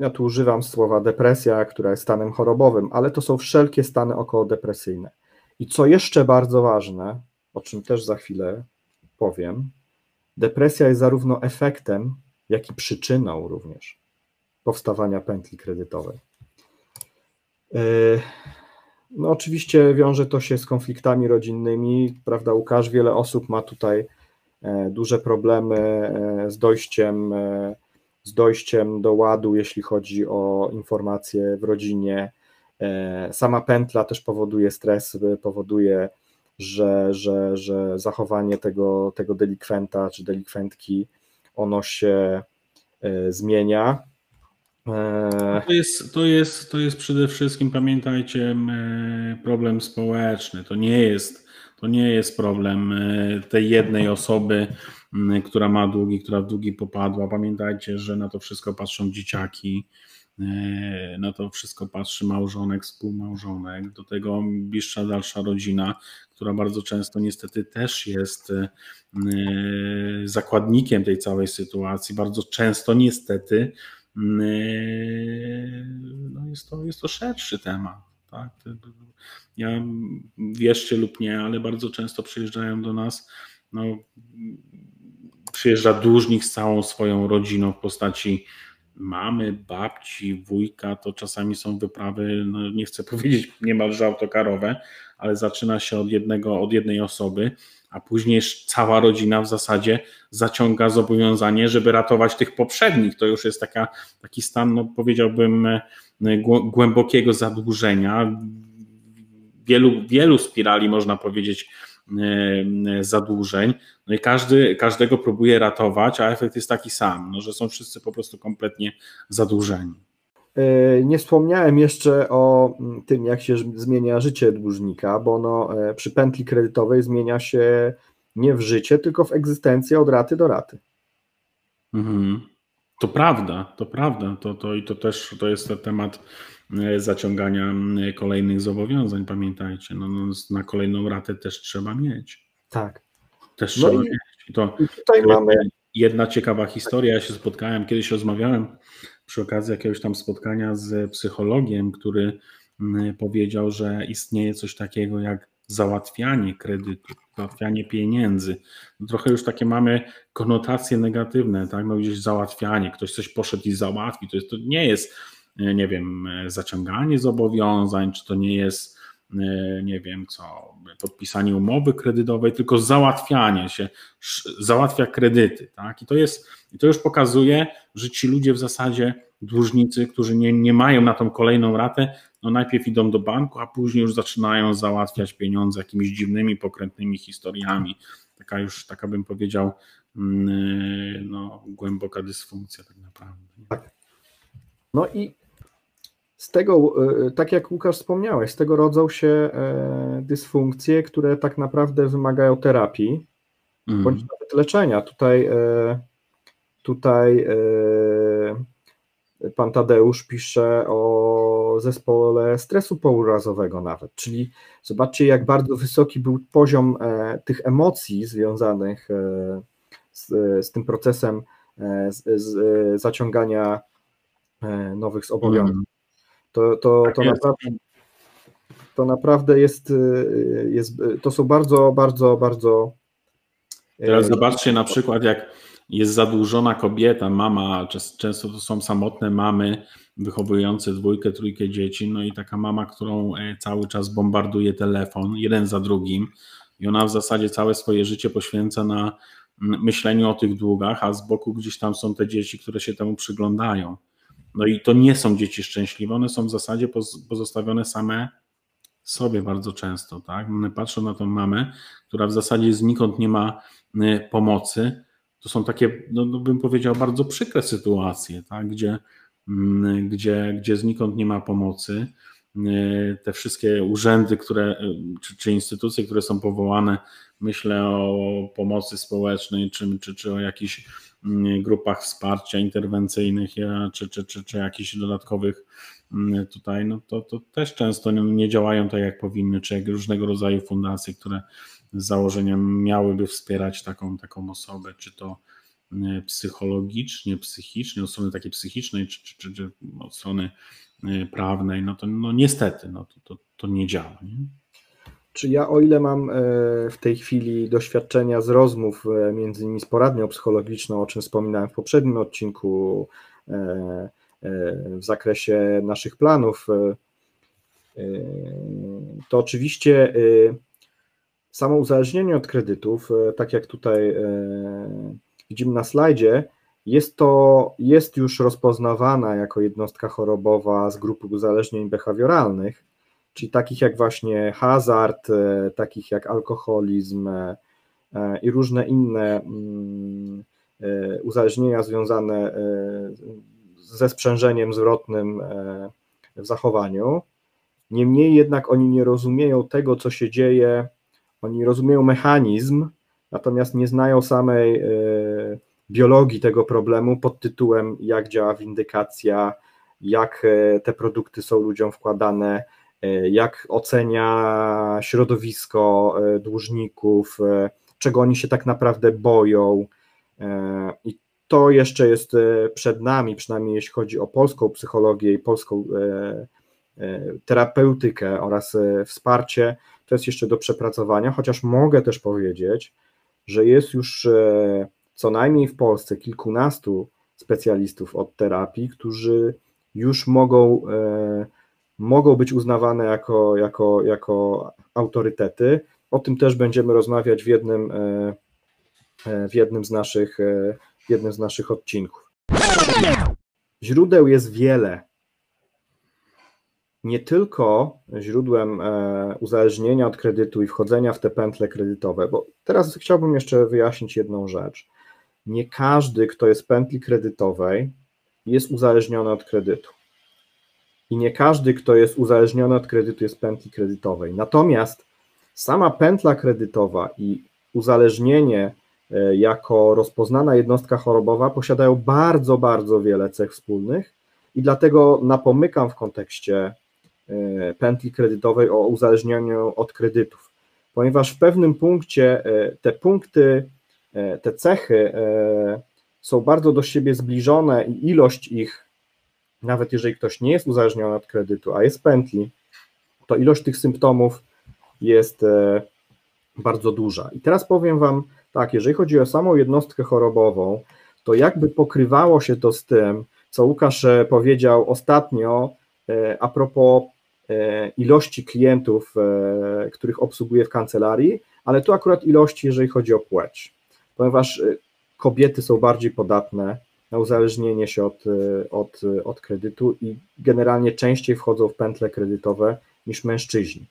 ja tu używam słowa depresja, która jest stanem chorobowym, ale to są wszelkie stany okołodepresyjne. I co jeszcze bardzo ważne, o czym też za chwilę powiem, Depresja jest zarówno efektem, jak i przyczyną również powstawania pętli kredytowej. E, no oczywiście wiąże to się z konfliktami rodzinnymi, prawda Łukasz? Wiele osób ma tutaj e, duże problemy e, z dojściem, z dojściem do ładu, jeśli chodzi o informacje w rodzinie. Sama pętla też powoduje stres, powoduje że, że, że zachowanie tego, tego delikwenta czy delikwentki, ono się zmienia. E, to jest, to, jest, to jest przede wszystkim, pamiętajcie, problem społeczny. To nie jest, to nie jest problem e, tej jednej osoby, która ma długi, która w długi popadła. Pamiętajcie, że na to wszystko patrzą dzieciaki, na to wszystko patrzy małżonek, współmałżonek, do tego bliższa dalsza rodzina, która bardzo często niestety też jest e, zakładnikiem tej całej sytuacji. Bardzo często niestety e, no jest, to, jest to szerszy temat. Tak? Ja wierzcie lub nie, ale bardzo często przyjeżdżają do nas, no, przyjeżdża dłużnik z całą swoją rodziną w postaci mamy, babci, wujka, to czasami są wyprawy, no nie chcę powiedzieć niemalże autokarowe, ale zaczyna się od jednego, od jednej osoby, a później cała rodzina w zasadzie zaciąga zobowiązanie, żeby ratować tych poprzednich. To już jest taka, taki stan, no powiedziałbym, e, głębokiego zadłużenia. Wielu, wielu spirali, można powiedzieć, zadłużeń. No i każdy, każdego próbuje ratować, a efekt jest taki sam, no, że są wszyscy po prostu kompletnie zadłużeni. E, nie wspomniałem jeszcze o mm, tym, jak się zmienia życie dłużnika, bo ono e, przy pętli kredytowej zmienia się nie w życie, tylko w egzystencję od raty do raty. Mhm. To prawda, to prawda. To, to, I to też to jest temat e, zaciągania kolejnych zobowiązań, pamiętajcie. No, no, na kolejną ratę też trzeba mieć. Tak. Też no trzeba i, mieć. I to, i tutaj mamy jedna ciekawa historia. Ja się spotkałem, kiedyś rozmawiałem przy okazji jakiegoś tam spotkania z psychologiem, który powiedział, że istnieje coś takiego jak załatwianie kredytu, załatwianie pieniędzy. No trochę już takie mamy konotacje negatywne, tak? No gdzieś załatwianie, ktoś coś poszedł i załatwi, to, jest, to nie jest, e, nie wiem, e, zaciąganie zobowiązań, czy to nie jest E, nie wiem co, podpisanie umowy kredytowej, tylko załatwianie się, załatwia kredyty. Tak? I to jest, i to już pokazuje, że ci ludzie w zasadzie, dłużnicy, którzy nie, nie mają na tą kolejną ratę, no najpierw idą do banku, a później już zaczynają załatwiać pieniądze jakimiś dziwnymi, pokrętnymi historiami. Taka już, taka bym powiedział, mm, no, głęboka dysfunkcja tak naprawdę. Tak. No i z tego, e, tak jak Łukasz wspomniałeś, z tego rodzą się e, dysfunkcje, które tak naprawdę wymagają terapii mm. bądź nawet leczenia. Tutaj, e, tutaj pan Tadeusz pisze o zespole stresu pourazowego nawet, czyli zobaczcie jak bardzo wysoki był poziom tych emocji związanych z, z tym procesem z, z zaciągania nowych zobowiązań. Mm. To, to, tak to, naprawdę, to naprawdę jest, jest, to są bardzo, bardzo, bardzo. Teraz zobaczcie na przykład, jak jest zadłużona kobieta, mama, często to są samotne mamy wychowujące dwójkę, trójkę dzieci, no i taka mama, którą e, cały czas bombarduje telefon, jeden za drugim i ona w zasadzie całe swoje życie poświęca na myśleniu o tych długach, a z boku gdzieś tam są te dzieci, które się temu przyglądają. No i to nie są dzieci szczęśliwe, one są w zasadzie pozostawione same sobie bardzo często, tak? One patrzą na tą mamę, która w zasadzie znikąd nie ma y, pomocy. To są takie, no, no bym powiedział, bardzo przykre sytuacje, tak? Gdzie, mm, gdzie, gdzie znikąd nie ma pomocy. Y, te wszystkie urzędy, które, y, czy, czy instytucje, które są powołane, myślę o pomocy społecznej, czy, czy, czy o jakichś grupach wsparcia interwencyjnych, czy, czy, czy, czy jakichś dodatkowych mm, tutaj, no to, to też często nie działają tak, jak powinny, czy jak różnego rodzaju fundacje, które z założeniem miałyby wspierać taką, taką osobę, czy to mm, psychologicznie, psychicznie, od strony takiej psychicznej, czy, czy, czy, czy od strony y, prawnej, no to no niestety no to, to, to nie działa. Nie? Czy ja, o ile mam e, w tej chwili doświadczenia z rozmów, e, między innymi z poradnią psychologiczną, o czym wspominałem w poprzednim odcinku, e, w zakresie naszych planów, to oczywiście samo uzależnienie od kredytów, tak jak tutaj widzimy na slajdzie, jest to jest już rozpoznawana jako jednostka chorobowa z grupy uzależnień behawioralnych czyli takich jak właśnie hazard, e, takich jak alkoholizm e, e, i różne inne mm, uzależnienia związane ze sprzężeniem zwrotnym w zachowaniu. Niemniej jednak oni nie rozumieją tego, co się dzieje, oni rozumieją mechanizm, natomiast nie znają samej biologii tego problemu pod tytułem, jak działa windykacja, jak te produkty są ludziom wkładane, jak ocenia środowisko e, dłużników, e, czego oni się tak naprawdę boją. I to jeszcze jest przed nami, przynajmniej jeśli chodzi o polską psychologię i polską terapeutykę oraz wsparcie, to jest jeszcze do przepracowania, chociaż mogę też powiedzieć, że jest już co najmniej w Polsce kilkunastu specjalistów od terapii, którzy już mogą mogą być uznawane jako, jako, jako autorytety. O tym też będziemy rozmawiać w jednym, e, e, w jednym, z, naszych, e, w jednym z naszych odcinków. Źródeł jest wiele. Nie tylko źródłem uzależnienia od kredytu i wchodzenia w te pętle kredytowe, bo teraz chciałbym jeszcze wyjaśnić jedną rzecz. Nie każdy, kto jest w pętli kredytowej, jest uzależniony od kredytu i nie każdy, kto jest uzależniony od kredytu, jest pętli kredytowej. Natomiast sama pętla kredytowa i uzależnienie e, jako rozpoznana jednostka chorobowa posiadają bardzo, bardzo wiele cech wspólnych i dlatego napomykam w kontekście e, pętli kredytowej o uzależnieniu od kredytów, ponieważ w pewnym punkcie e, te punkty, te cechy są bardzo do siebie zbliżone i ilość ich nawet jeżeli ktoś nie jest uzależniony od kredytu, a jest pętli, to ilość tych symptomów jest e, bardzo duża. I teraz powiem Wam tak, jeżeli chodzi o samą jednostkę chorobową, to jakby pokrywało się to z tym, co Łukasz e, powiedział ostatnio e, a propos ilości klientów, których obsługuje w kancelarii, ale tu akurat ilości, jeżeli chodzi o płeć, ponieważ kobiety są bardziej podatne na uzależnienie się od, y, od, y, od kredytu i generalnie częściej wchodzą w pętle kredytowe niż mężczyźni.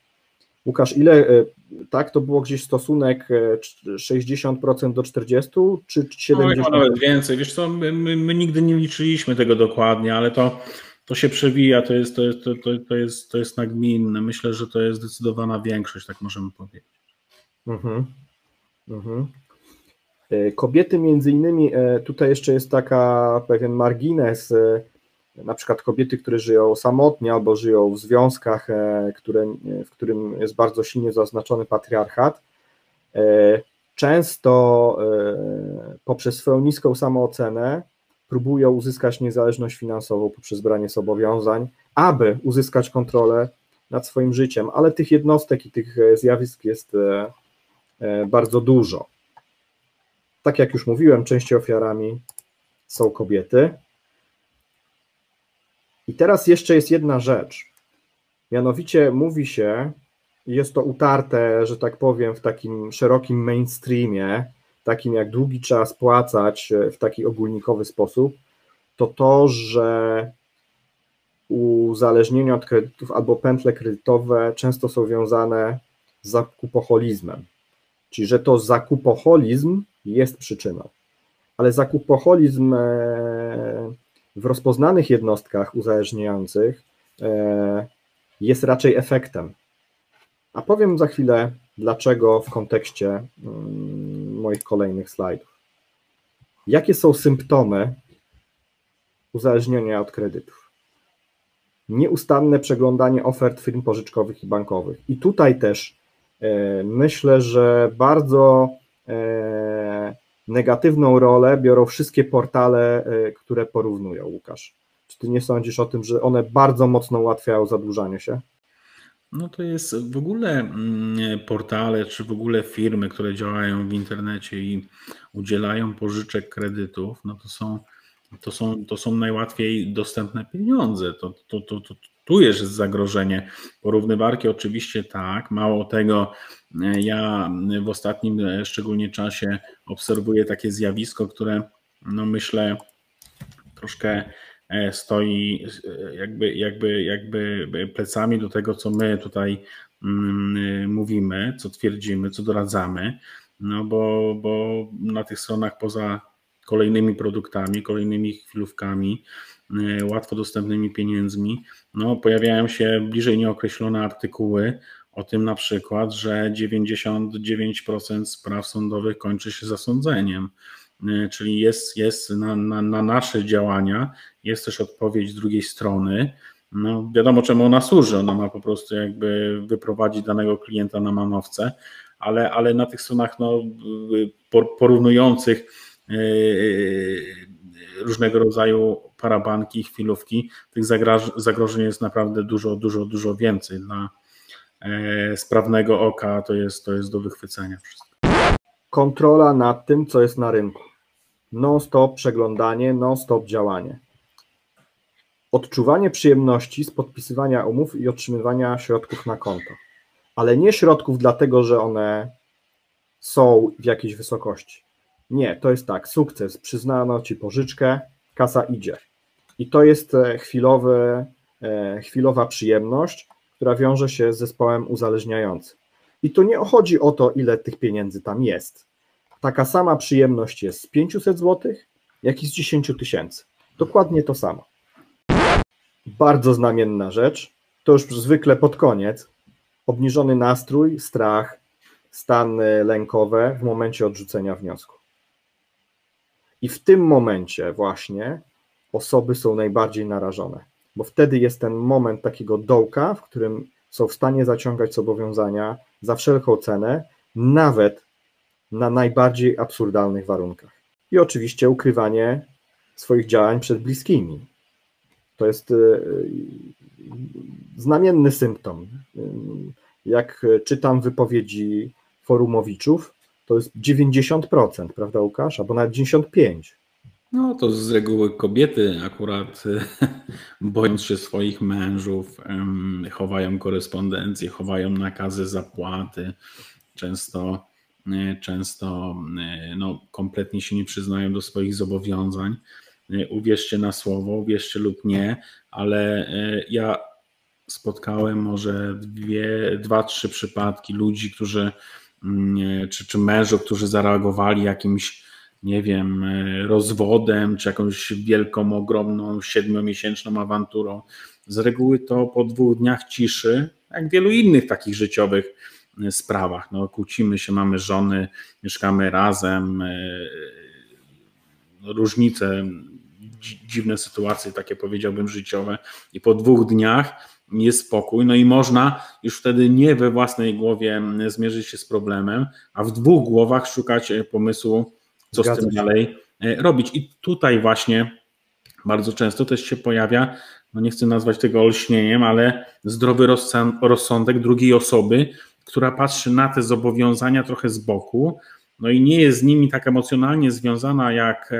Łukasz, ile, y, tak, to było gdzieś stosunek 60% do 40% czy 70%? No, nawet więcej, wiesz co, my, my, my, nigdy nie liczyliśmy tego dokładnie, ale to, to się przewija, to jest, to, jest, to, to, to, jest, to jest nagminne. Myślę, że to jest zdecydowana większość, tak możemy powiedzieć. Mhm. Mhm. E, kobiety między innymi, e, tutaj jeszcze jest taka pewien margines, e, na przykład kobiety, które żyją samotnie albo żyją w związkach, które, w którym jest bardzo silnie zaznaczony patriarchat, często poprzez swoją niską samoocenę próbują uzyskać niezależność finansową poprzez branie zobowiązań, aby uzyskać kontrolę nad swoim życiem, ale tych jednostek i tych zjawisk jest bardzo dużo. Tak jak już mówiłem, częściej ofiarami są kobiety. I teraz jeszcze jest jedna rzecz. Mianowicie mówi się, jest to utarte, że tak powiem, w takim szerokim mainstreamie, takim jak długi trzeba spłacać w taki ogólnikowy sposób, to to, że uzależnienia od kredytów albo pętle kredytowe często są wiązane z zakupoholizmem. Czyli, że to zakupoholizm jest przyczyną. Ale zakupoholizm e, w rozpoznanych jednostkach uzależniających e, jest raczej efektem. A powiem za chwilę, dlaczego w kontekście mm, moich kolejnych slajdów. Jakie są symptomy uzależnienia od kredytów? Nieustanne przeglądanie ofert firm pożyczkowych i bankowych. I tutaj też e, myślę, że bardzo negatywną rolę biorą wszystkie portale, e, które porównują, Łukasz. Czy ty nie sądzisz o tym, że one bardzo mocno ułatwiają zadłużanie się? No to jest w ogóle mm, portale, czy w ogóle firmy, które działają w internecie i udzielają pożyczek kredytów, no to są, to są, to są najłatwiej dostępne pieniądze. To, to, to, to, tu jest zagrożenie. Porównywarki oczywiście tak, mało tego, ja w ostatnim e, szczególnie czasie obserwuję takie zjawisko, które no myślę troszkę E, stoi e, jakby, jakby, jakby plecami do tego, co my tutaj mm, mówimy, co twierdzimy, co doradzamy, no bo, bo na tych stronach poza kolejnymi produktami, kolejnymi chwilówkami, e, łatwo dostępnymi pieniędzmi, no pojawiają się bliżej nieokreślone artykuły o tym na przykład, że 99% spraw sądowych kończy się zasądzeniem. E, czyli jest, jest na, na, na, nasze działania, jest też odpowiedź z drugiej strony. No, wiadomo, czemu ona służy. Ona ma po prostu jakby wyprowadzić danego klienta na manowce, ale, ale na tych stronach no, porównujących e, różnego rodzaju parabanki, chwilówki, tych zagrożeń jest naprawdę dużo, dużo, dużo więcej. Dla e, sprawnego oka to jest, to jest do wychwycenia wszystko kontrola nad tym, co jest na rynku. Non-stop przeglądanie, non-stop działanie. Odczuwanie przyjemności z podpisywania umów i otrzymywania środków na konto. Ale nie środków dlatego, że one są w jakiejś wysokości. Nie, to jest tak, sukces, przyznano ci pożyczkę, kasa idzie. I to jest e, chwilowy, e, chwilowa przyjemność, która wiąże się z zespołem uzależniającym. I to nie chodzi o to, ile tych pieniędzy tam jest. Taka sama przyjemność jest z 500 zł, jak i z 10 tysięcy. Dokładnie to samo. Bardzo znamienna rzecz, to już zwykle pod koniec, obniżony nastrój, strach, stany lękowe w momencie odrzucenia wniosku. I w tym momencie właśnie osoby są najbardziej narażone, bo wtedy jest ten moment takiego dołka, w którym są w stanie zaciągać zobowiązania za wszelką cenę, nawet na najbardziej absurdalnych warunkach. I oczywiście ukrywanie swoich działań przed bliskimi. To jest e, znamienny symptom. Jak czytam wypowiedzi forumowiczów, to jest 90%, prawda Łukasz? Albo nawet 95%. No to z reguły kobiety akurat bojąc się swoich mężów, chowają korespondencję, chowają nakazy zapłaty, często E, często e, no, kompletnie się nie przyznają do swoich zobowiązań. E, uwierzcie na słowo, uwierzcie lub nie, ale ja spotkałem może dwie, dwa, trzy przypadki ludzi, którzy, czy, czy mężów, którzy zareagowali jakimś, nie wiem, rozwodem, czy jakąś wielką, ogromną, siedmiomiesięczną awanturą. Z reguły to po dwóch dniach ciszy, jak wielu innych takich życiowych sprawach. No, kłócimy się, mamy żony, mieszkamy razem, e, no, różnice, dziwne sytuacje, takie powiedziałbym życiowe, i po dwóch dniach jest spokój, no i można już wtedy nie we własnej głowie zmierzyć się z problemem, a w dwóch głowach szukać e, pomysłu, co Zgadza z tym się. dalej e, robić. I tutaj właśnie bardzo często też się pojawia, no nie chcę nazwać tego olśnieniem, ale zdrowy rozsądek drugiej osoby, która patrzy na te zobowiązania trochę z boku no i nie jest z nimi tak emocjonalnie związana jak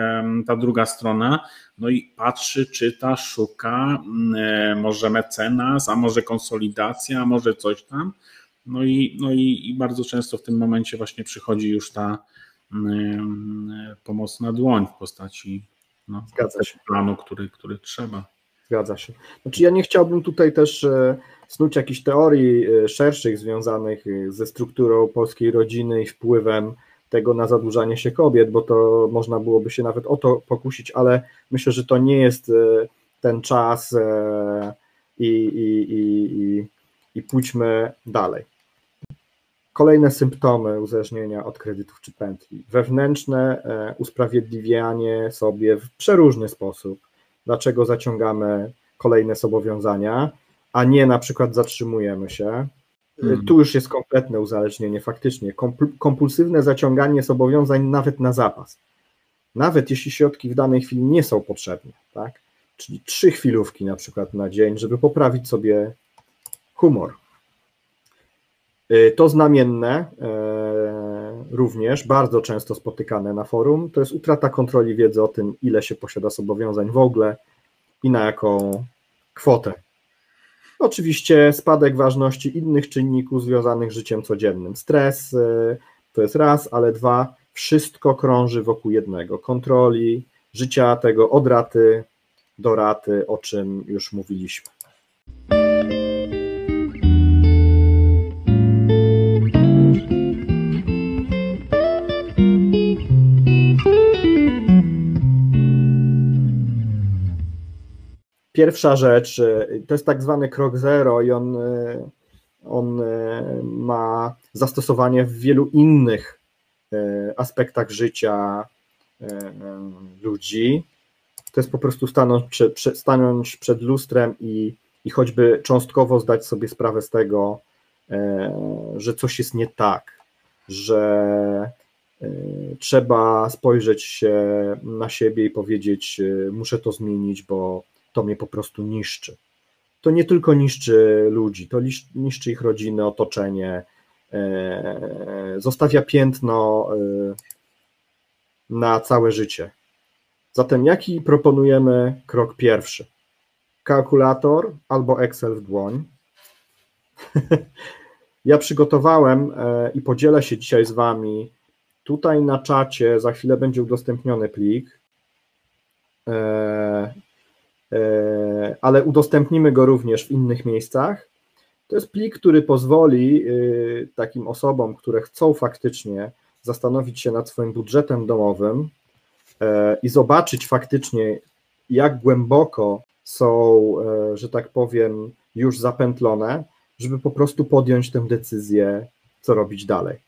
ta druga strona, no i patrzy, czyta, szuka, mm, może mecenas, a może konsolidacja, a może coś tam. No i, no i, i bardzo często w tym momencie właśnie przychodzi już ta pomocna dłoń w postaci no, Zgadza się. planu, który, który trzeba. Zgadza się. Znaczy ja nie chciałbym tutaj też e, snuć jakichś teorii e, szerszych związanych e, ze strukturą polskiej rodziny i wpływem tego na zadłużanie się kobiet, bo to można byłoby się nawet o to pokusić, ale myślę, że to nie jest ten czas i, i, i, i, i pójdźmy dalej. Kolejne symptomy uzależnienia od kredytów czy pętli. Wewnętrzne usprawiedliwianie sobie w przeróżny sposób dlaczego zaciągamy kolejne zobowiązania, a nie na przykład zatrzymujemy się. Hmm. Tu już jest kompletne uzależnienie, faktycznie. Kompulsywne zaciąganie zobowiązań nawet na zapas. Nawet jeśli środki w danej chwili nie są potrzebne, tak? Czyli trzy chwilówki na przykład na dzień, żeby poprawić sobie humor. Y, to znamienne, e, również bardzo często spotykane na forum, to jest utrata kontroli wiedzy o tym, ile się posiada zobowiązań w ogóle i na jaką kwotę. Oczywiście spadek ważności innych czynników związanych z życiem codziennym. Stres e, to jest raz, ale dwa, wszystko krąży wokół jednego. Kontroli, życia tego od raty do raty, o czym już mówiliśmy. Pierwsza rzecz y, to jest tak zwany krok zero i on, y, on y, ma zastosowanie w wielu innych aspektach życia ludzi. To jest po prostu stanąć, stanąć przed lustrem i, i choćby cząstkowo zdać sobie sprawę z tego, że coś jest nie tak, że trzeba spojrzeć się na siebie i powiedzieć: Muszę to zmienić, bo to mnie po prostu niszczy. To nie tylko niszczy ludzi, to niszczy ich rodziny, otoczenie, e, zostawia piętno e, na całe życie. Zatem jaki proponujemy krok pierwszy? Kalkulator albo Excel w dłoń. [laughs] ja przygotowałem e, i podzielę się dzisiaj z Wami. Tutaj na czacie za chwilę będzie udostępniony plik. E, ale udostępnimy go również w innych miejscach. To jest plik, który pozwoli e, takim osobom, które chcą faktycznie zastanowić się nad swoim budżetem domowym e, i zobaczyć faktycznie, jak głęboko są, że tak powiem, już zapętlone, żeby po prostu podjąć tę decyzję, co robić dalej.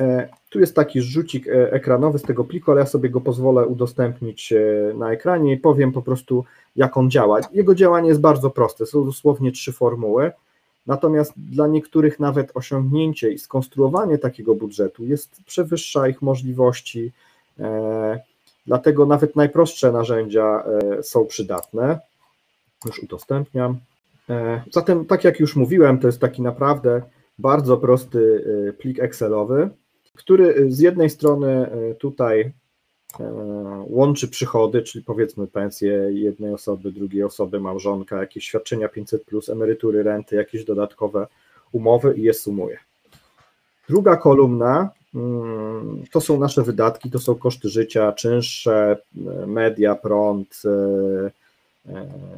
E, tu jest taki rzucik e, ekranowy z tego pliku, ale ja sobie go pozwolę udostępnić e, na ekranie i powiem po prostu, jak on działa. Jego działanie jest bardzo proste, są dosłownie trzy formuły, natomiast dla niektórych nawet osiągnięcie i skonstruowanie takiego budżetu jest przewyższa ich możliwości, dlatego nawet najprostsze narzędzia są przydatne. Już udostępniam. Zatem, tak jak już mówiłem, to jest taki naprawdę bardzo prosty plik Excelowy który z jednej strony y, tutaj y, łączy przychody, czyli powiedzmy pensje jednej osoby, drugiej osoby, małżonka, jakieś świadczenia 500, plus, emerytury, renty, jakieś dodatkowe umowy i je sumuje. Druga kolumna mm, to są nasze wydatki, to są koszty życia, czynsze, media, prąd, E,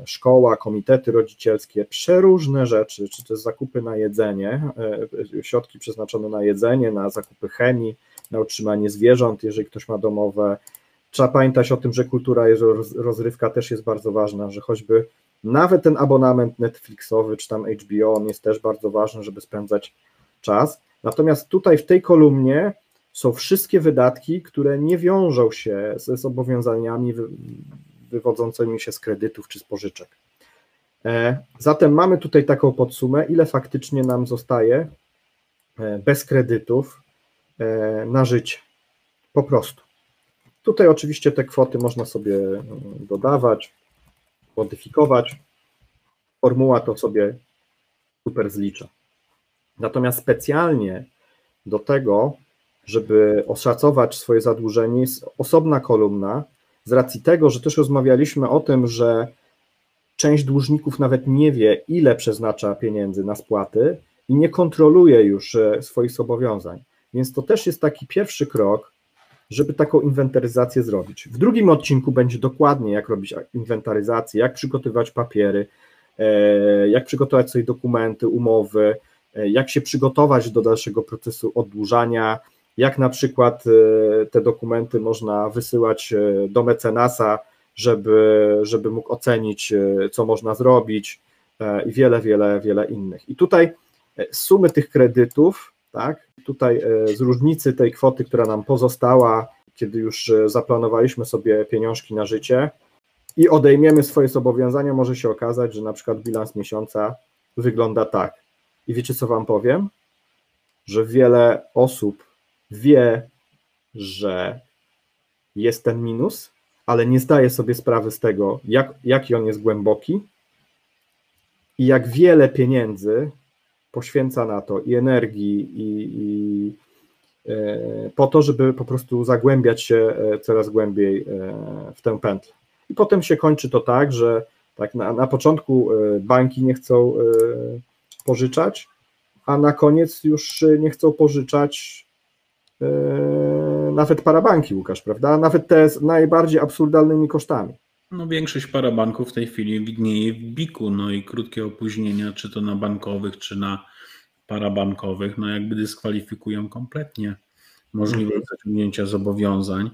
szkoła, komitety rodzicielskie, przeróżne rzeczy, czy jest zakupy na jedzenie, e, środki przeznaczone na jedzenie, na zakupy chemii, na utrzymanie zwierząt, jeżeli ktoś ma domowe. Trzeba pamiętać o tym, że kultura i rozrywka też jest bardzo ważna, że choćby nawet ten abonament Netflixowy czy tam HBO, on jest też bardzo ważny, żeby spędzać czas. Natomiast tutaj w tej kolumnie są wszystkie wydatki, które nie wiążą się ze zobowiązaniami wywodzącymi się z kredytów czy z pożyczek. E, zatem mamy tutaj taką podsumę, ile faktycznie nam zostaje e, bez kredytów e, na życie. Po prostu. Tutaj oczywiście te kwoty można sobie dodawać, modyfikować. Formuła to sobie super zlicza. Natomiast specjalnie do tego żeby oszacować swoje zadłużenie, jest osobna kolumna, z racji tego, że też rozmawialiśmy o tym, że część dłużników nawet nie wie, ile przeznacza pieniędzy na spłaty i nie kontroluje już e, swoich zobowiązań. Więc to też jest taki pierwszy krok, żeby taką inwentaryzację zrobić. W drugim odcinku będzie dokładnie, jak robić inwentaryzację, jak przygotowywać papiery, e, jak przygotować sobie dokumenty, umowy, e, jak się przygotować do dalszego procesu oddłużania, jak na przykład e, te dokumenty można wysyłać do mecenasa, żeby, żeby mógł ocenić, co można zrobić i wiele, wiele, wiele innych. I tutaj sumy tych kredytów tak? Tutaj e, z różnicy tej kwoty, która nam pozostała, kiedy już e, zaplanowaliśmy sobie pieniążki na życie i odejmiemy swoje zobowiązania, może się okazać, że na przykład bilans miesiąca wygląda tak. I wiecie, co Wam powiem? Że wiele osób wie, że jest ten minus, ale nie zdaje sobie sprawy z tego, jak, jaki on jest głęboki i jak wiele pieniędzy poświęca na to i energii, i, i e, po to, żeby po prostu zagłębiać się e, coraz głębiej e, w tę pętlę. I potem się kończy to tak, że tak na, na początku banki nie chcą pożyczać, a na koniec już nie chcą pożyczać nawet parabanki, Łukasz, prawda? Nawet te z najbardziej absurdalnymi kosztami. No większość parabanków w tej chwili widnieje w biku, no i krótkie opóźnienia, czy to na bankowych, czy na parabankowych, no jakby dyskwalifikują kompletnie możliwość mhm. zaciągnięcia zobowiązań,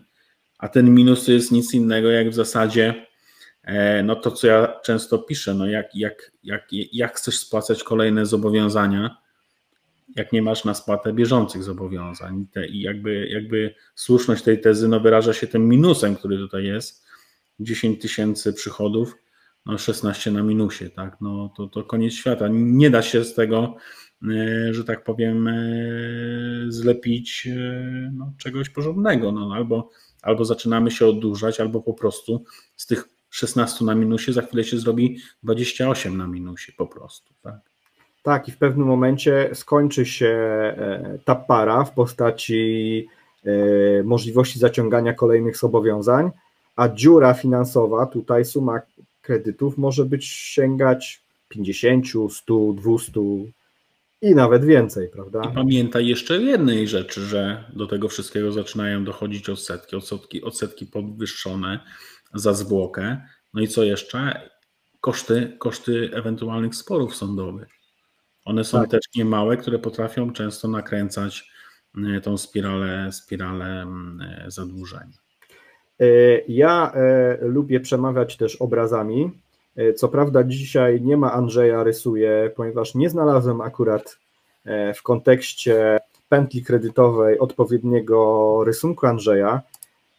a ten minus to jest nic innego jak w zasadzie e, no to, co ja często piszę, no jak, jak, jak, jak chcesz spłacać kolejne zobowiązania, jak nie masz na spłatę bieżących zobowiązań. I jakby, jakby słuszność tej tezy no wyraża się tym minusem, który tutaj jest, 10 tysięcy przychodów, no 16 na minusie, tak, no to, to koniec świata. Nie da się z tego, e, że tak powiem, e, zlepić e, no, czegoś porządnego, no, albo, albo zaczynamy się oddłużać, albo po prostu z tych 16 na minusie za chwilę się zrobi 28 na minusie po prostu, tak. Tak, i w pewnym momencie skończy się ta para w postaci możliwości zaciągania kolejnych zobowiązań, a dziura finansowa, tutaj suma kredytów może być sięgać 50, 100, 200 i nawet więcej, prawda? I pamiętaj jeszcze jednej rzeczy, że do tego wszystkiego zaczynają dochodzić odsetki, odsetki, odsetki podwyższone za zwłokę. No i co jeszcze? Koszty, koszty ewentualnych sporów sądowych. One są tak. też niemałe, które potrafią często nakręcać e, tą spiralę, spiralę mm, e, zadłużenia. E, ja lubię przemawiać też obrazami. Co prawda dzisiaj nie ma Andrzeja rysuje, ponieważ nie znalazłem akurat w kontekście pętli kredytowej odpowiedniego rysunku Andrzeja,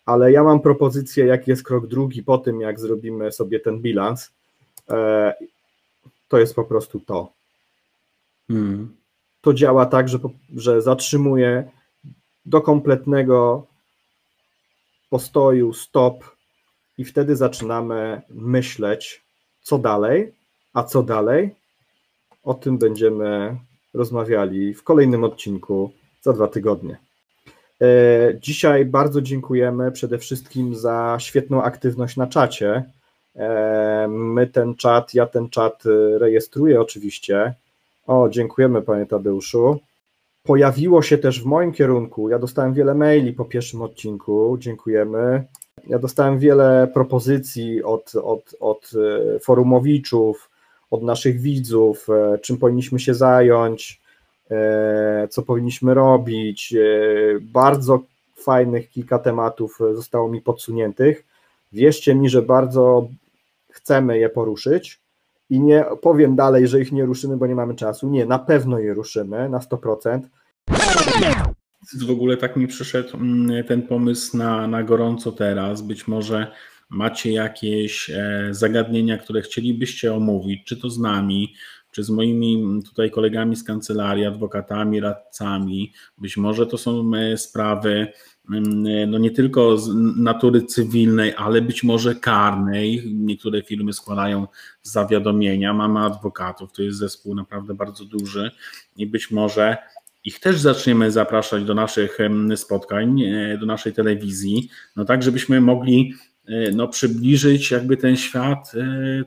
ale ja mam propozycję, jaki jest krok drugi po tym, jak zrobimy sobie ten bilans. To jest po prostu to. Hmm. To działa tak, że, że zatrzymuje do kompletnego postoju, stop i wtedy zaczynamy myśleć, co dalej, a co dalej. O tym będziemy rozmawiali w kolejnym odcinku za dwa tygodnie. E, dzisiaj bardzo dziękujemy przede wszystkim za świetną aktywność na czacie. E, my ten czat, ja ten czat rejestruję oczywiście. O, dziękujemy panie Tadeuszu. Pojawiło się też w moim kierunku, ja dostałem wiele maili po pierwszym odcinku, dziękujemy. Ja dostałem wiele propozycji od, od, od e, forumowiczów, od naszych widzów, e, czym powinniśmy się zająć, e, co powinniśmy robić. Bardzo fajnych kilka tematów zostało mi podsuniętych. Wierzcie mi, że bardzo chcemy je poruszyć i nie powiem dalej, że ich nie ruszymy, bo nie mamy czasu. Nie, na pewno je ruszymy na 100%. W ogóle tak mi przyszedł mm, ten pomysł na, na gorąco teraz. Być może macie jakieś e, zagadnienia, które chcielibyście omówić, czy to z nami, czy z moimi tutaj kolegami z kancelarii, adwokatami, radcami. Być może to są e, sprawy no nie tylko z natury cywilnej, ale być może karnej. Niektóre firmy składają zawiadomienia, mamy adwokatów, to jest zespół naprawdę bardzo duży. I być może ich też zaczniemy zapraszać do naszych spotkań, do naszej telewizji, no tak, żebyśmy mogli no, przybliżyć jakby ten świat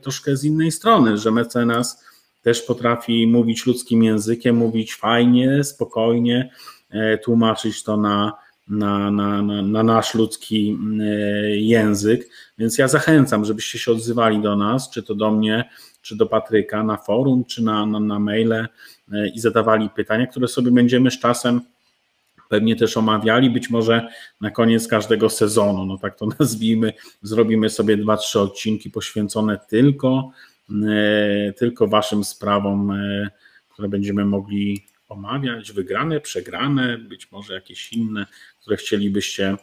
troszkę z innej strony, że mecenas też potrafi mówić ludzkim językiem, mówić fajnie, spokojnie, tłumaczyć to na, na, na, na, na nasz ludzki język. Więc ja zachęcam, żebyście się odzywali do nas, czy to do mnie, czy do Patryka na forum, czy na, na, na maile e, i zadawali pytania, które sobie będziemy z czasem pewnie też omawiali, być może na koniec każdego sezonu, no tak to [laughs] nazwijmy, zrobimy sobie dwa, trzy odcinki poświęcone tylko, e, tylko waszym sprawom, e, które będziemy mogli omawiać, wygrane, przegrane, być może jakieś inne, które chcielibyście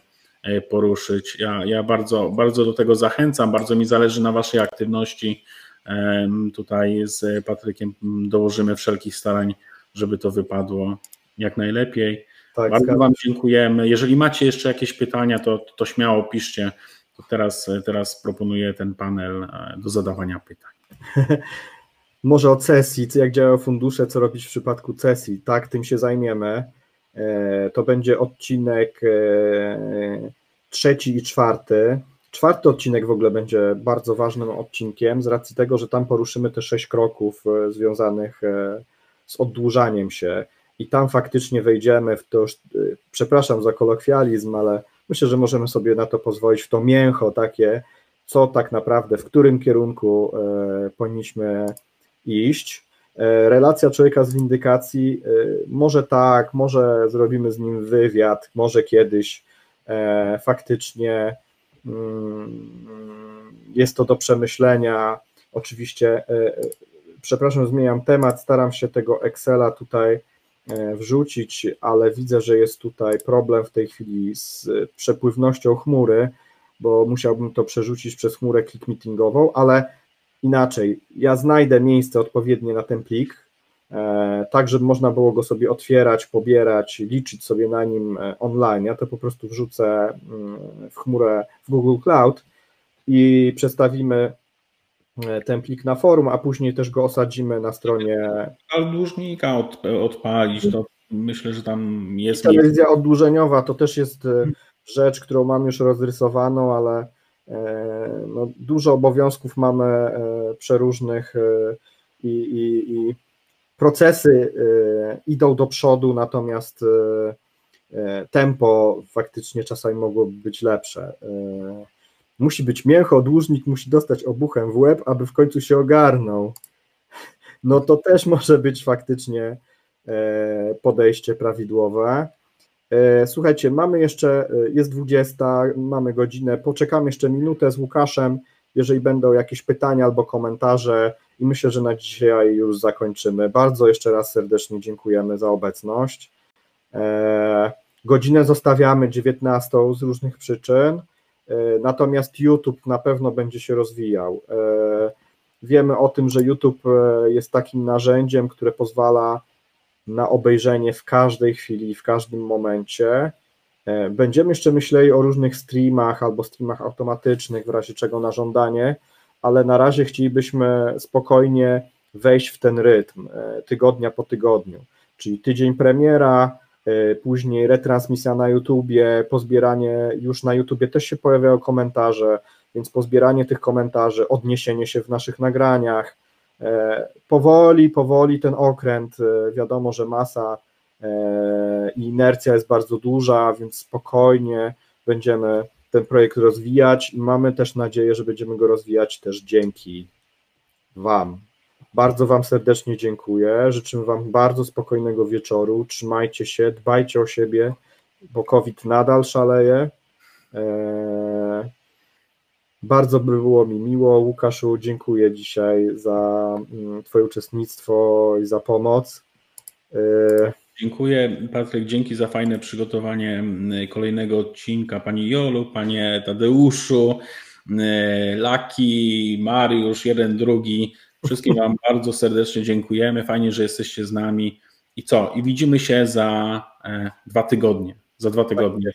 poruszyć. Ja, ja bardzo, bardzo do tego zachęcam, bardzo mi zależy na waszej aktywności Tutaj z Patrykiem dołożymy wszelkich starań, żeby to wypadło jak najlepiej. Tak, Bardzo Wam dziękujemy. Jeżeli macie jeszcze jakieś pytania, to, to śmiało piszcie. To teraz, teraz proponuję ten panel e, do zadawania pytań. [laughs] Może o cesji, jak działają fundusze, co robić w przypadku cesji. Tak, tym się zajmiemy. E, to będzie odcinek e, trzeci i czwarty. Czwarty odcinek w ogóle będzie bardzo ważnym odcinkiem z racji tego, że tam poruszymy te sześć kroków e, związanych z oddłużaniem się i tam faktycznie wejdziemy w to, przepraszam za kolokwializm, ale myślę, że możemy sobie na to pozwolić, w to mięcho takie, co tak naprawdę, w którym kierunku powinniśmy iść. Relacja człowieka z windykacji, może tak, może zrobimy z nim wywiad, może kiedyś faktycznie Mm, jest to do przemyślenia. Oczywiście, e, e, przepraszam, zmieniam temat, staram się tego Excela tutaj e, wrzucić, ale widzę, że jest tutaj problem w tej chwili z przepływnością chmury, bo musiałbym to przerzucić przez chmurę click meetingową, ale inaczej, ja znajdę miejsce odpowiednie na ten plik, E, tak, żeby można było go sobie otwierać, pobierać, liczyć sobie na nim e, online. Ja to po prostu wrzucę mm, w chmurę w Google Cloud i przestawimy e, ten plik na forum, a później też go osadzimy na stronie. Ale dłużnika od, odpalić, to myślę, że tam jest. Telewizja oddłużeniowa to też jest rzecz, którą mam już rozrysowaną, ale no, dużo obowiązków mamy przeróżnych i, i, i procesy idą do przodu, natomiast tempo faktycznie czasami mogłoby być lepsze. Musi być mięcho, dłużnik musi dostać obuchem w łeb, aby w końcu się ogarnął. No to też może być faktycznie podejście prawidłowe. Słuchajcie, mamy jeszcze, jest 20, mamy godzinę, poczekam jeszcze minutę z Łukaszem, jeżeli będą jakieś pytania albo komentarze, i myślę, że na dzisiaj już zakończymy. Bardzo jeszcze raz serdecznie dziękujemy za obecność. E, godzinę zostawiamy 19 z różnych przyczyn, e, natomiast YouTube na pewno będzie się rozwijał. E, wiemy o tym, że YouTube jest takim narzędziem, które pozwala na obejrzenie w każdej chwili, w każdym momencie. Będziemy jeszcze myśleli o różnych streamach albo streamach automatycznych, w razie czego na żądanie ale na razie chcielibyśmy spokojnie wejść w ten rytm e, tygodnia po tygodniu, czyli tydzień premiera, e, później retransmisja na YouTubie, pozbieranie, już na YouTubie też się pojawiają komentarze, więc pozbieranie tych komentarzy, odniesienie się w naszych nagraniach, e, powoli, powoli ten okręt, wiadomo, że masa i inercja jest bardzo duża, więc spokojnie będziemy ten projekt rozwijać i mamy też nadzieję, że będziemy go rozwijać też dzięki Wam. Bardzo Wam serdecznie dziękuję. Życzę Wam bardzo spokojnego wieczoru. Trzymajcie się, dbajcie o siebie, bo COVID nadal szaleje. Eee, bardzo by było mi miło. Łukaszu, dziękuję dzisiaj za mm, Twoje uczestnictwo i za pomoc. Eee, Dziękuję Patryk, dzięki za fajne przygotowanie mm, kolejnego odcinka. Pani Jolu, Panie Tadeuszu, mm, Laki, Mariusz, jeden, drugi. Wszystkim Wam [laughs] bardzo serdecznie dziękujemy. Fajnie, że jesteście z nami. I co? I widzimy się za e, dwa tygodnie. Za dwa tygodnie.